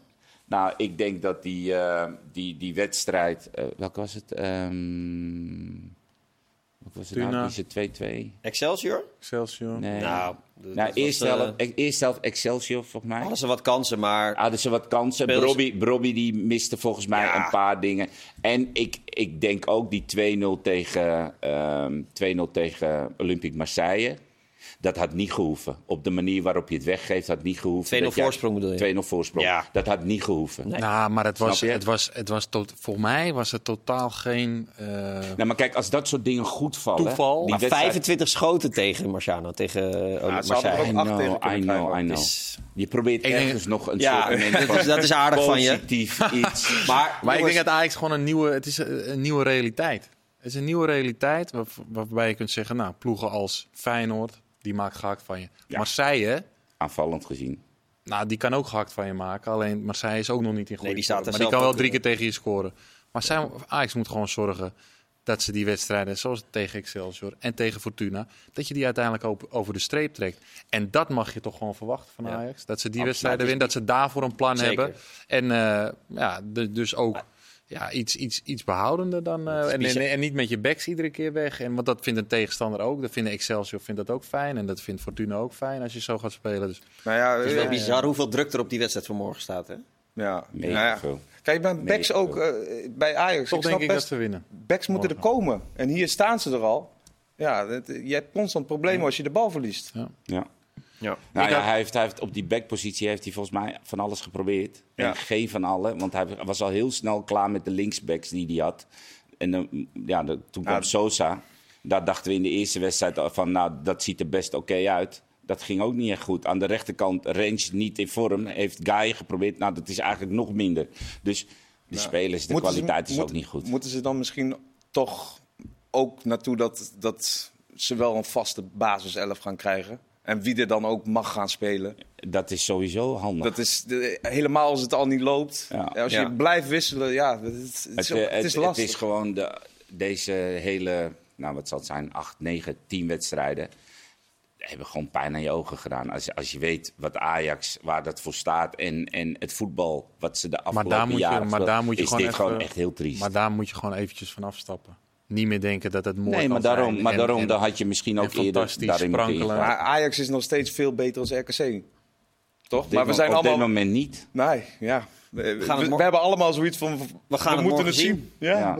Nou, ik denk dat die, eh, die, die wedstrijd. eh welke was het? Ehm wat was het nou? Die ze 2-2? Excelsior? Excelsior. Nee. Nou, nou, eerst, was, eh, zelf, eerst zelf Excelsior, volgens mij. hadden ze wat kansen, maar Hadden ze wat kansen. Brobby, Brobby die miste volgens mij Ja. een paar dingen. En ik, ik denk ook die 2-0 tegen, ehm 2-0 tegen Olympique Marseille. Dat had niet gehoeven. Op de manier waarop je het weggeeft, had niet gehoeven. 2-0 Dat jij- voorsprong bedoel je? 2-0 voorsprong. Ja. Dat had niet gehoeven. Nee. Nou, maar het was, het was, het was tot, voor mij was het totaal geen. eh, Nou, maar kijk, als dat soort dingen goed vallen... Toeval. Die maar wedstrijd- 25 schoten tegen Marciano, tegen uh, ze hadden Marseille. ook I know, I know. I know. Je probeert denk- ergens nog een Ja, soort [laughs] dat is- van dat is aardig van je. positief [laughs] iets. Maar, maar ik denk dat Ajax gewoon een nieuwe. Het is een, een nieuwe realiteit. Het is een nieuwe realiteit waar, waarbij je kunt zeggen, nou, ploegen als Feyenoord, die maakt gehakt van je. Ja. Marseille, Aanvallend gezien. nou, die kan ook gehakt van je maken. Alleen Marseille is ook nog niet in goede die staat vorm. er Maar die kan wel drie keer tegen je scoren. Maar zij, Ajax moet gewoon zorgen dat ze die wedstrijden, zoals tegen Excelsior en tegen Fortuna, dat je die uiteindelijk op- over de streep trekt. En dat mag je toch gewoon verwachten van Ja. Ajax. Dat ze die Absoluut. wedstrijden winnen, dat ze daarvoor een plan Zeker. hebben. En eh, ja, de- dus ook ja, iets, iets, iets behoudender dan. eh, en, en, en niet met je backs iedere keer weg. En, want dat vindt een tegenstander ook. Dat vinden Excelsior vindt dat ook fijn. En dat vindt Fortuna ook fijn als je zo gaat spelen. Dus Nou ja, het is wel eh, bizar hoeveel druk er op die wedstrijd van morgen staat. Hè? ja. Mega Nou ja. veel. Kijk, bij backs ook eh, bij Ajax. toch ik denk snap ik dat best, ze winnen. backs moeten er komen. En hier staan ze er al. Ja, dat- je hebt constant problemen als je de bal verliest. Ja. Ja. Nou ja, had- hij, heeft, hij heeft op die backpositie heeft hij volgens mij van alles geprobeerd. Ja. En geen van alle, want hij was al heel snel klaar met de linksbacks die hij had. En dan, ja, de- toen kwam. Sosa. Daar dachten we in de eerste wedstrijd al van, nou, dat ziet er best oké uit. Dat ging ook niet echt goed. Aan de rechterkant, Range niet in vorm. Heeft Guy geprobeerd. Nou, dat is eigenlijk nog minder. Dus de spelers, de Moeten ze- kwaliteit is moet- ook niet goed. Moeten ze dan misschien toch ook naartoe dat, dat ze wel een vaste basiself gaan krijgen? En wie er dan ook mag gaan spelen. Dat is sowieso handig. Dat is de- helemaal als het al niet loopt. Ja. Als je Ja. blijft wisselen, ja, het, is- het, is, Het, eh, het is lastig. Het is gewoon de, deze hele, nou wat zal het zijn, acht, negen, tien wedstrijden. Hebben gewoon pijn aan je ogen gedaan. Als, je- als je weet wat Ajax, waar dat voor staat. En, en het voetbal, wat ze de Maar afgelopen daar moet je, jaren maar daar moet je is gewoon dit even- gewoon echt heel triest. Maar daar moet je gewoon eventjes van afstappen. Niet meer denken dat het mooi nee, maar daarom, zijn. maar En- daarom en- dan had je misschien en ook eerder fantastisch daarin moeten. Maar Ajax is nog steeds veel beter als RKC. Toch? Op dit Maar we zijn op allemaal... dit moment niet. Nee, ja. We, we- gaan het we hebben allemaal zoiets van... We, gaan het moeten morgen het zien. zien. Ja. Ja.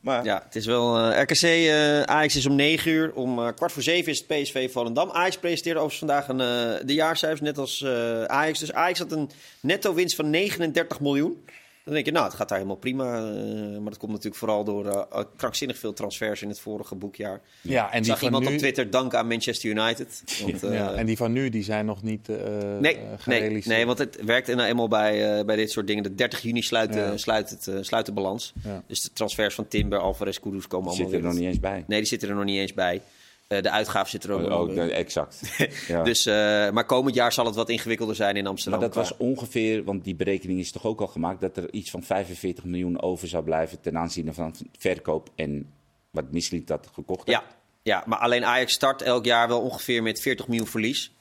Maar, Ja, het is wel. eh, RKC eh, Ajax is om 9 uur. Om eh, kwart voor 7 is het PSV Volendam. Ajax presenteerde overigens vandaag een, de jaarcijfers, net als eh, Ajax. Dus Ajax had een netto winst van 39 miljoen. Dan denk je, nou, het gaat daar helemaal prima. eh, maar dat komt natuurlijk vooral door eh, krankzinnig veel transfers in het vorige boekjaar. Ja, en Ik die zag van iemand nu, op Twitter danken aan Manchester United. [laughs] Want, eh, ja, en die van nu die zijn nog niet eh Nee, nee, gerealiseerd. nee, want het werkt nou eenmaal bij, eh, bij dit soort dingen. De 30 juni sluit, Ja. sluit, het, sluit de balans. Ja. Dus de transfers van Timber, Alvarez, Kudus komen Die allemaal zit er nog niet eens bij. Nee, die zitten er nog niet eens bij. Eh, de uitgaven zitten er ook niet bij. exact. [laughs] Ja. Dus, eh, maar komend jaar zal het wat ingewikkelder zijn in Amsterdam. Maar dat was ongeveer, want die berekening is toch ook al gemaakt, dat er iets van 45 miljoen over zou blijven ten aanzien van verkoop en wat Misliet dat gekocht ja, ja, maar alleen Ajax start elk jaar wel ongeveer met 40 miljoen verlies.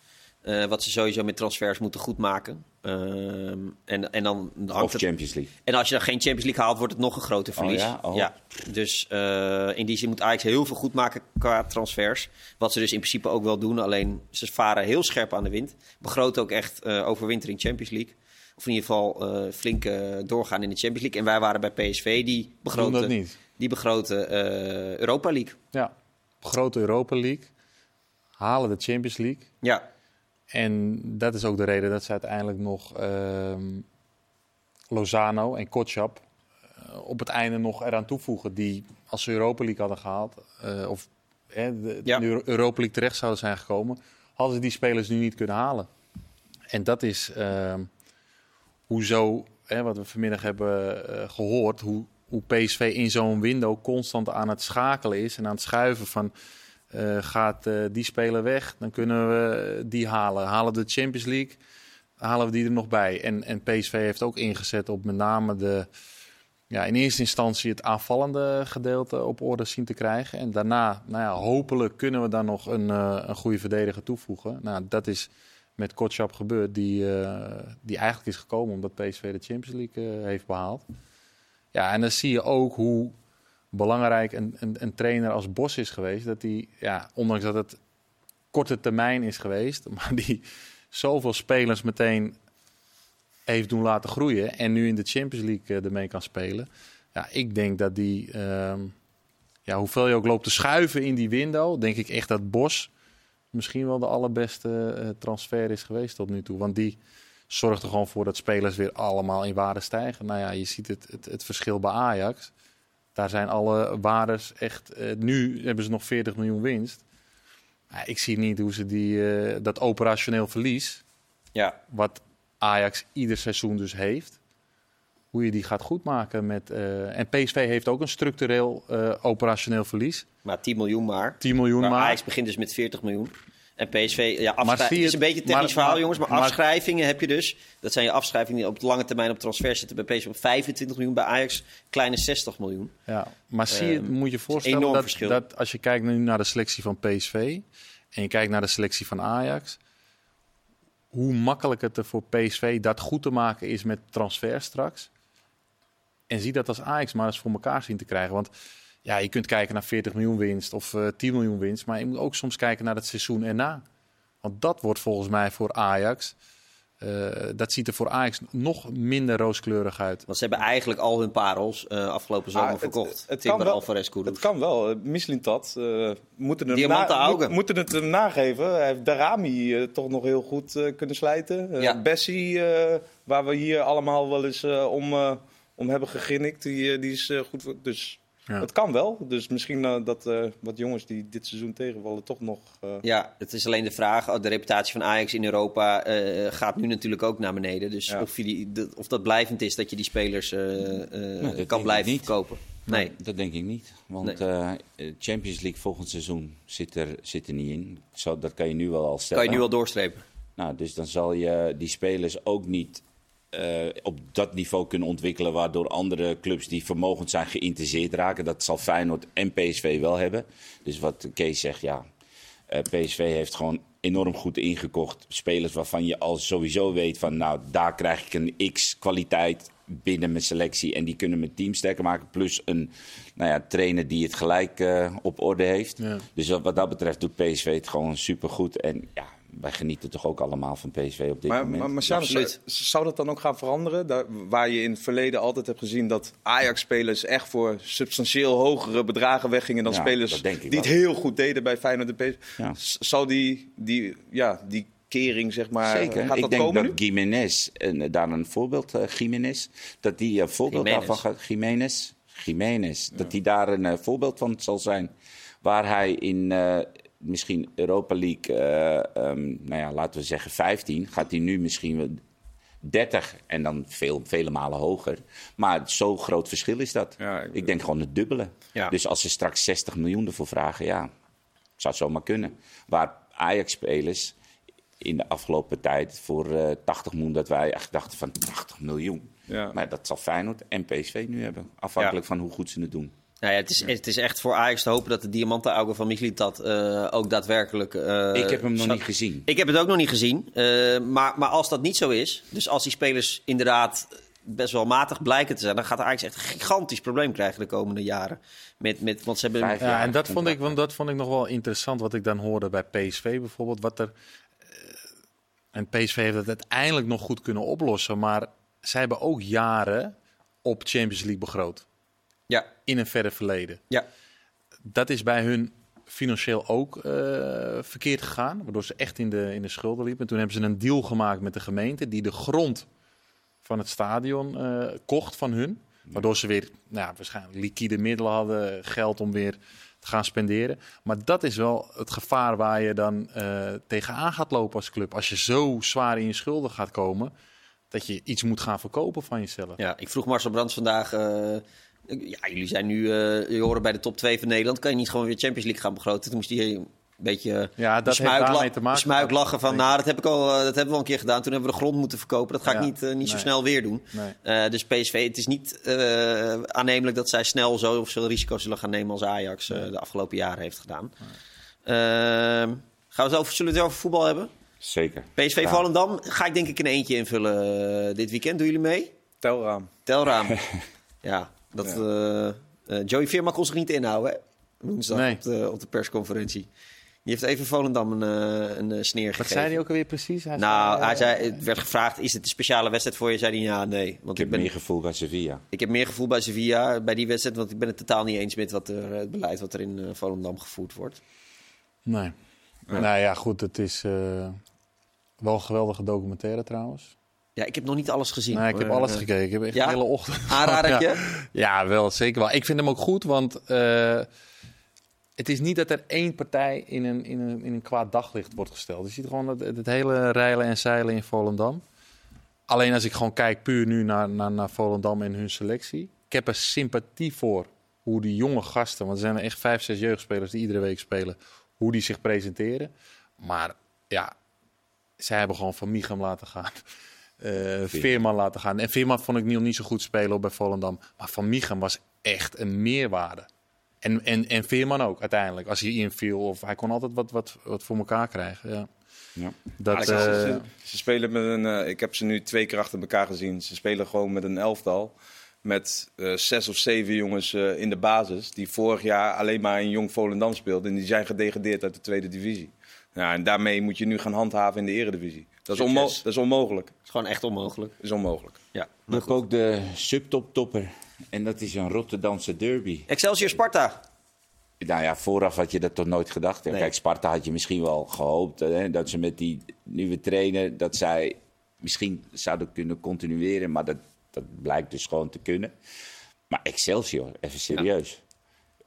Eh, wat ze sowieso met transfers moeten goedmaken. Ehm en, en dan hangt Of het... Champions League. En als je dan geen Champions League haalt, wordt het nog een groter verlies. ja? Oh. Dus eh, in die zin moet Ajax heel veel goed maken qua transfers. Wat ze dus in principe ook wel doen. Alleen ze varen heel scherp aan de wind. Begroten ook echt eh overwintering Champions League. Of in ieder geval eh, flink doorgaan in de Champions League. En wij waren bij PSV, die begroten, dat niet. Die begroten eh, Europa League. Ja, grote Europa League. Halen de Champions League. Ja, En dat is ook de reden dat ze uiteindelijk nog ehm, Lozano en Kotschap eh, op het einde nog eraan toevoegen. Die als ze Europa League hadden gehaald, eh, of de, Ja. de Europa League terecht zouden zijn gekomen, hadden ze die spelers nu niet kunnen halen. En dat is ehm, hoezo, wat we vanmiddag hebben eh, gehoord, hoe, hoe PSV in zo'n window constant aan het schakelen is en aan het schuiven van eh, gaat eh, die speler weg, dan kunnen we die halen. Halen we de Champions League, halen we die er nog bij. En, en PSV heeft ook ingezet op met name de, ja, in eerste instantie het aanvallende gedeelte op orde zien te krijgen. En daarna, nou ja, hopelijk kunnen we dan nog een, eh, een goede verdediger toevoegen. Nou, dat is met Kotschap gebeurd, die, die eigenlijk is gekomen omdat PSV de Champions League heeft behaald. Ja, en dan zie je ook hoe belangrijk een, een, een trainer als Bos is geweest. Dat die, ja, ondanks dat het korte termijn is geweest, [laughs] maar die zoveel spelers meteen heeft doen laten groeien en nu in de Champions League eh, ermee kan spelen. Ja, ik denk dat die, ehm, ja, hoeveel je ook loopt te schuiven in die window, denk ik echt dat Bos misschien wel de allerbeste eh, transfer is geweest tot nu toe. Want die zorgt er gewoon voor dat spelers weer allemaal in waarde stijgen. Nou ja, je ziet het, het, het verschil bij Ajax. Daar zijn alle waardes echt. eh, nu hebben ze nog 40 miljoen winst. Ik zie niet hoe ze die, eh, dat operationeel verlies, Ja, wat Ajax ieder seizoen dus heeft, hoe je die gaat goedmaken. Met, eh, en PSV heeft ook een structureel operationeel verlies. maar 10 miljoen maar. 10 miljoen Maar maar. Ajax begint dus met 40 miljoen. En PSV, ja, Maar afschrij- zie je het is een beetje een technisch maar- verhaal, maar- jongens. Maar, maar- afschrijvingen heb je dus. Dat zijn je afschrijvingen die op de lange termijn op transfer zitten. Bij PSV op 25 miljoen, bij Ajax kleine 60 miljoen. Ja, maar zie je, Ehm, moet je voorstellen enorm dat, verschil. dat als je kijkt nu naar de selectie van PSV en je kijkt naar de selectie van Ajax, hoe makkelijk het er voor PSV dat goed te maken is met transfer straks. En zie dat als Ajax maar eens voor elkaar zien te krijgen. Want ja, je kunt kijken naar 40 miljoen winst of eh 10 miljoen winst, maar je moet ook soms kijken naar het seizoen erna. Want dat wordt volgens mij voor Ajax, eh, dat ziet er voor Ajax nog minder rooskleurig uit. Want ze hebben eigenlijk al hun parels eh, afgelopen zomer Ah, het- verkocht. het Timber, kan wel. Alvarez, Kudus. Het kan wel. Eh, Mislintat eh moeten, hem Diamanten na- augen. moet- moeten het hem nageven. Hij heeft Darami eh, toch nog heel goed eh, kunnen slijten. Eh, Ja. Bessie, eh, waar we hier allemaal wel eens eh, om, eh, om hebben gegrinnikt, die, eh, die is eh, goed. voor- Dus Ja. het kan wel. Dus misschien eh, dat eh, wat jongens die dit seizoen tegenvallen toch nog... eh, Ja, het is alleen de vraag. oh, De reputatie van Ajax in Europa eh, gaat nu natuurlijk ook naar beneden. Dus Ja. of, je die, de- of dat blijvend is dat je die spelers dat kan blijven niet. verkopen. Nee. Dat denk ik niet. Want eh, Champions League volgend seizoen zit er, zit er niet in. Zo, dat kan je nu wel al stellen. Kan je nu al doorstrepen. Nou, dus dan zal je die spelers ook niet eh, op dat niveau kunnen ontwikkelen... waardoor andere clubs die vermogend zijn geïnteresseerd raken. Dat zal Feyenoord en PSV wel hebben. Dus wat Kees zegt, ja, eh, PSV heeft gewoon enorm goed ingekocht. Spelers waarvan je al sowieso weet van... nou, daar krijg ik een x-kwaliteit binnen mijn selectie... en die kunnen mijn team sterker maken. Plus een nou ja, trainer die het gelijk eh, op orde heeft. Ja. Dus wat, wat dat betreft doet PSV het gewoon supergoed. En ja, wij genieten toch ook allemaal van PSV op dit Maar, moment. maar, maar zou, zou dat dan ook gaan veranderen? Daar, waar je in het verleden altijd hebt gezien dat Ajax-spelers echt voor substantieel hogere bedragen weggingen dan Ja, spelers die het heel goed deden bij Feyenoord en PSV. Ja. Zou die, die, ja, die kering, zeg maar, Zeker. gaat Ik dat denk komen dat? Jiménez, en daar een voorbeeld, eh Jiménez, dat die een voorbeeld Jiménez. daarvan gaat. Jiménez, Jiménez, dat die daar een eh, voorbeeld van zal zijn. Waar hij in eh, misschien Europa League, eh, ehm, nou ja, laten we zeggen 15, gaat hij nu misschien wel 30 en dan veel, vele malen hoger. Maar zo'n groot verschil is dat. Ja, ik- ik denk gewoon het dubbele. Ja. Dus als ze straks 60 miljoen ervoor vragen, ja, zou het zomaar kunnen. Waar Ajax-spelers in de afgelopen tijd voor eh 80 miljoen, dat wij echt dachten van 80 miljoen. Ja. Maar dat zal Feyenoord en PSV nu hebben. Afhankelijk van hoe goed ze het doen. Nou ja, het, is, het is echt voor Ajax te hopen dat de diamantenaugen van Mislintat eh ook daadwerkelijk... eh, ik heb hem nog niet gezien. Ik heb het ook nog niet gezien. eh, maar, maar als dat niet zo is, dus als die spelers inderdaad best wel matig blijken te zijn, dan gaat Ajax echt een gigantisch probleem krijgen de komende jaren. Met, met, want ze hebben. Vijf Ja, en dat vond, ik, want dat vond ik nog wel interessant wat ik dan hoorde bij PSV bijvoorbeeld. Wat er, en PSV heeft het uiteindelijk nog goed kunnen oplossen. Maar zij hebben ook jaren op Champions League begroot. Ja, In een verre verleden. ja. Dat is bij hun financieel ook eh, verkeerd gegaan. Waardoor ze echt in de, in de schulden liepen. En toen hebben ze een deal gemaakt met de gemeente. Die de grond van het stadion eh, kocht van hun. Waardoor ze weer nou, ja, waarschijnlijk liquide middelen hadden. Geld om weer te gaan spenderen. Maar dat is wel het gevaar waar je dan eh, tegenaan gaat lopen als club. Als je zo zwaar in je schulden gaat komen. Dat je iets moet gaan verkopen van jezelf. ja. Ik vroeg Marcel Brands vandaag. Ja, jullie zijn nu. eh je horen bij de top 2 van Nederland. Kan je niet gewoon weer Champions League gaan begroten? Toen moest hij een beetje. Ja, dat la- te maken. besmuik lachen van. Nou, dat heb ik al. eh, dat hebben we al een keer gedaan. Toen hebben we de grond moeten verkopen. Dat ga ik niet, eh, niet zo snel weer doen. Nee. Eh, dus PSV, het is niet eh, aannemelijk dat zij snel zoveel risico's zullen gaan nemen als Ajax eh, de afgelopen jaren heeft gedaan. Ehm, gaan we het over, zullen we het over voetbal hebben? Zeker. PSV Ja. Volendam ga ik denk ik in eentje invullen dit weekend. Doen jullie mee? Telraam. Telraam. [laughs] ja, dat, eh, eh, Joey Veerma kon zich niet inhouden, hè? Woensdag Nee. op, de, op de persconferentie. Die heeft even Volendam een, eh, een sneer Wat gegeven. zei hij ook alweer precies? Hij Nou, zei, hij zei, het werd gevraagd, is het een speciale wedstrijd voor je? Zei hij, ja, nee. Want Ik ik, heb ben, meer gevoel bij Sevilla. ik heb meer gevoel bij Sevilla, bij die wedstrijd. Want ik ben het totaal niet eens met wat er, het beleid wat er in Volendam gevoerd wordt. Nee. Nou ja, goed, het is eh, wel een geweldige documentaire trouwens. Ja, ik heb nog niet alles gezien. Nee, ik heb alles eh, gekeken. Ik heb echt ja? de hele ochtend. Aanradertje? [laughs] Ja. Ja, wel, zeker wel. Ik vind hem ook goed, want eh, het is niet dat er één partij in een, in een, in een kwaad daglicht wordt gesteld. Je ziet gewoon het, het hele reilen en zeilen in Volendam. Alleen als ik gewoon kijk puur nu naar, naar, naar Volendam en hun selectie. Ik heb er sympathie voor hoe die jonge gasten, want er zijn er echt vijf, zes jeugdspelers die iedere week spelen, hoe die zich presenteren. Maar ja, zij hebben gewoon Van Micham laten gaan. Eh, Veerman laten gaan. En Veerman vond ik niet, niet zo goed spelen op bij Volendam. Maar Van Micham was echt een meerwaarde. En, en, en Veerman ook uiteindelijk. Als hij inviel of hij kon altijd wat, wat, wat voor elkaar krijgen. Ja. Ja. Dat, ze, eh, ze- ze spelen met een. eh, ik heb ze nu twee keer achter elkaar gezien. Ze spelen gewoon met een elftal. Met eh, zes of zeven jongens eh, in de basis. Die vorig jaar alleen maar in Jong Volendam speelden. En die zijn gedegradeerd uit de tweede divisie. Ja, en daarmee moet je nu gaan handhaven in de eredivisie. Dat is, dat is onmogelijk. is gewoon echt onmogelijk. Dat is onmogelijk. Ja. Dan heb ik ook de subtop-topper. En dat is een Rotterdamse derby. Excelsior Sparta. Nou ja, vooraf had je dat toch nooit gedacht. Nee. Kijk, Sparta had je misschien wel gehoopt hè, dat ze met die nieuwe trainer... dat zij misschien zouden kunnen continueren. Maar dat, dat blijkt dus gewoon te kunnen. Maar Excelsior, even serieus.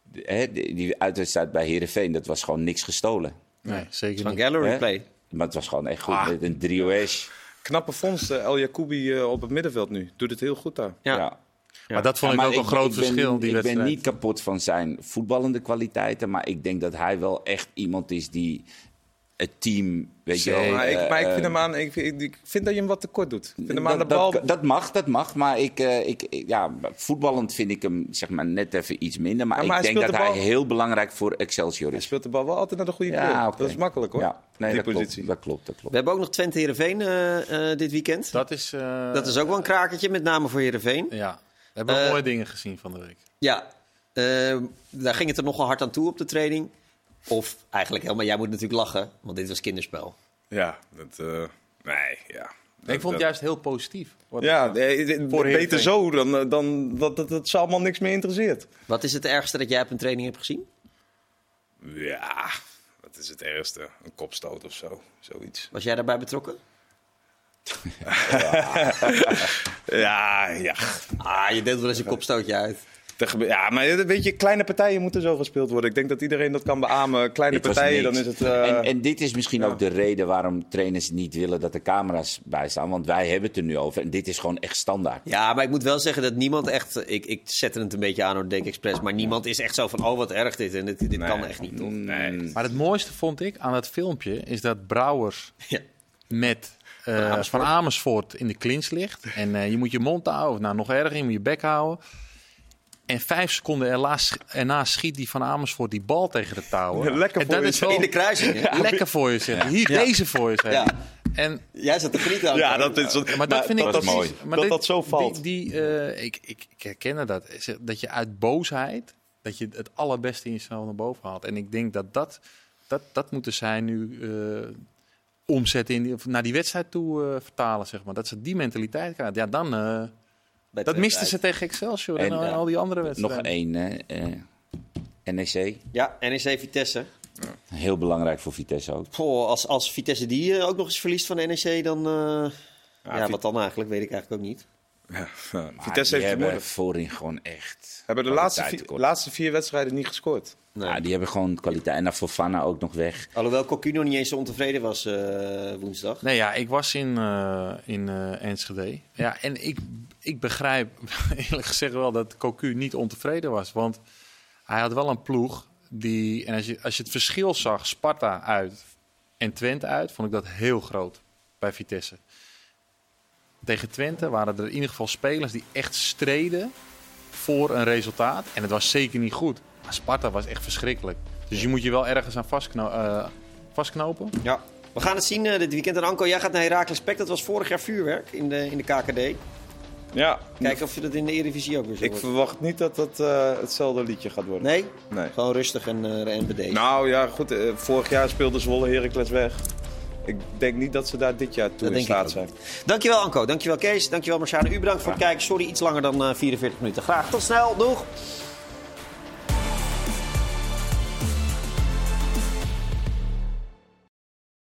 De- hè, die, die uitwedstrijd bij Heerenveen, dat was gewoon niks gestolen. nee, zeker Van niet. Gallery Hè? Play. Maar het was gewoon echt goed. Ah. Met een trio-ash. Knappe vondst, eh, El Jacoubi eh, op het middenveld nu. Doet het heel goed daar. Ja. Maar dat vond Ja, ik ook een groot ben- verschil. Die ik wedstrijd. ben niet kapot van zijn voetballende kwaliteiten. Maar ik denk dat hij wel echt iemand is die het team. Weet je. Maar ik, maar ik vind eh, hem aan. Ik vind, ik vind dat je hem wat tekort doet. Ik vind hem aan de dat, bal. dat, dat mag, dat mag. Maar ik, eh, ik, ik- ja, voetballend vind ik hem zeg maar, net even iets minder. Maar Ja, maar ik hij denk dat de hij heel belangrijk voor Excelsior Hij is. speelt de bal wel altijd naar de goede plek. Ja. Dat is makkelijk hoor. Ja, nee, die dat positie. klopt, dat klopt, dat We klopt. hebben ook nog Twente Heerenveen eh eh dit weekend. Dat, Dat is, eh, is ook wel een krakertje, met name voor Heerenveen. Ja, we hebben mooie dingen gezien van de week. Ja, eh, daar ging het er nogal hard aan toe op de training. Of eigenlijk helemaal, jij moet natuurlijk lachen, want dit was kinderspel. Ja, dat. eh, nee, ja. ik vond het juist heel positief. Wat Ja, nee, Voor beter zo dan, eh, dan dat, dat, dat ze allemaal niks meer interesseert. Wat is het ergste dat jij op een training hebt gezien? Ja, wat is het ergste? Een kopstoot of zo. Zoiets. Was jij daarbij betrokken? [laughs] [laughs] Ja, ja. Ah, je deelt wel eens een kopstootje uit. Ja, maar weet je, kleine partijen moeten zo gespeeld worden. Ik denk dat iedereen dat kan beamen. Kleine Dit partijen, dan is het... eh, en, en dit is misschien ook de reden waarom trainers niet willen dat er camera's bij staan. Want wij hebben het er nu over. En dit is gewoon echt standaard. Ja, maar ik moet wel zeggen dat niemand echt... Ik, ik zette het een beetje aan door Denk Express. Maar niemand is echt zo van, oh wat erg dit. En dit, dit kan echt niet, toch? nee. Maar het mooiste vond ik aan dat filmpje is dat Brouwers [laughs] Ja. met eh, van, Amersfoort. in de clinch ligt. En eh, je moet je mond houden, of nou nog erger, je moet je bek houden. En vijf seconden erla, erna schiet die van Amersfoort die bal tegen de touwen. [laughs] Lekker en voor dat je. is wel In de kruising, [laughs] lekker voor je, zeg. Hier, Ja. deze voor je, zeg. Ja. En Jij zat te genieten aan. Ja, dat is... maar dat vind ik dat, precies- mooi. maar dat dit- dat zo valt. Die, die, eh, ik, ik, ik herkende dat. Dat je uit boosheid, dat je het allerbeste in jezelf naar boven haalt. En ik denk dat dat, dat, dat moeten zij nu eh, omzetten, in die, of naar die wedstrijd toe eh, vertalen, zeg maar. Dat ze die mentaliteit krijgen. Ja, dan... eh, Bij dat misten ze tegen Excelsior en, En, al- die andere Nog wedstrijden. één, hè, eh, NEC. Ja, NEC Vitesse. Heel belangrijk voor Vitesse ook. Goh, als, als Vitesse die eh, ook nog eens verliest van NEC, dan... eh, ja, wat dan eigenlijk? Weet ik eigenlijk ook niet. Ja, ja. Maar Vitesse die heeft hebben vermoeden. voorin gewoon echt... Hebben de laatste vier, laatste vier wedstrijden niet gescoord. Nee. Ja, die hebben gewoon kwaliteit. En dan Fofana ook nog weg. Alhoewel Cocu nog niet eens zo ontevreden was eh, woensdag. Nee, ja, ik was in, eh, in eh, Enschede. Ja, en ik, ik begrijp [laughs] eerlijk gezegd wel dat Cocu niet ontevreden was. Want hij had wel een ploeg die... En als je, als je het verschil zag, Sparta uit en Twente uit... vond ik dat heel groot bij Vitesse. Tegen Twente waren er in ieder geval spelers die echt streden voor een resultaat. En het was zeker niet goed. Maar Sparta was echt verschrikkelijk. Dus je moet je wel ergens aan vastkno- eh, vastknopen. Ja. We gaan het zien eh, dit weekend. En Anko, jij gaat naar Heracles Spek. Dat was vorig jaar vuurwerk in de, in de KKD. Ja, Kijken of je dat in de Eredivisie ook weer zo ik wordt. verwacht niet dat dat eh, hetzelfde liedje gaat worden. Nee? Nee. Gewoon rustig en, eh en bedeesd. Nou ja, goed. eh, vorig jaar speelde Zwolle Heracles weg. Ik denk niet dat ze daar dit jaar toe Dat in staat zijn. Dankjewel Anko, dankjewel Kees, dankjewel Marciano. U bedankt voor het kijken. Sorry, iets langer dan eh, 44 minuten. Graag tot snel, doeg!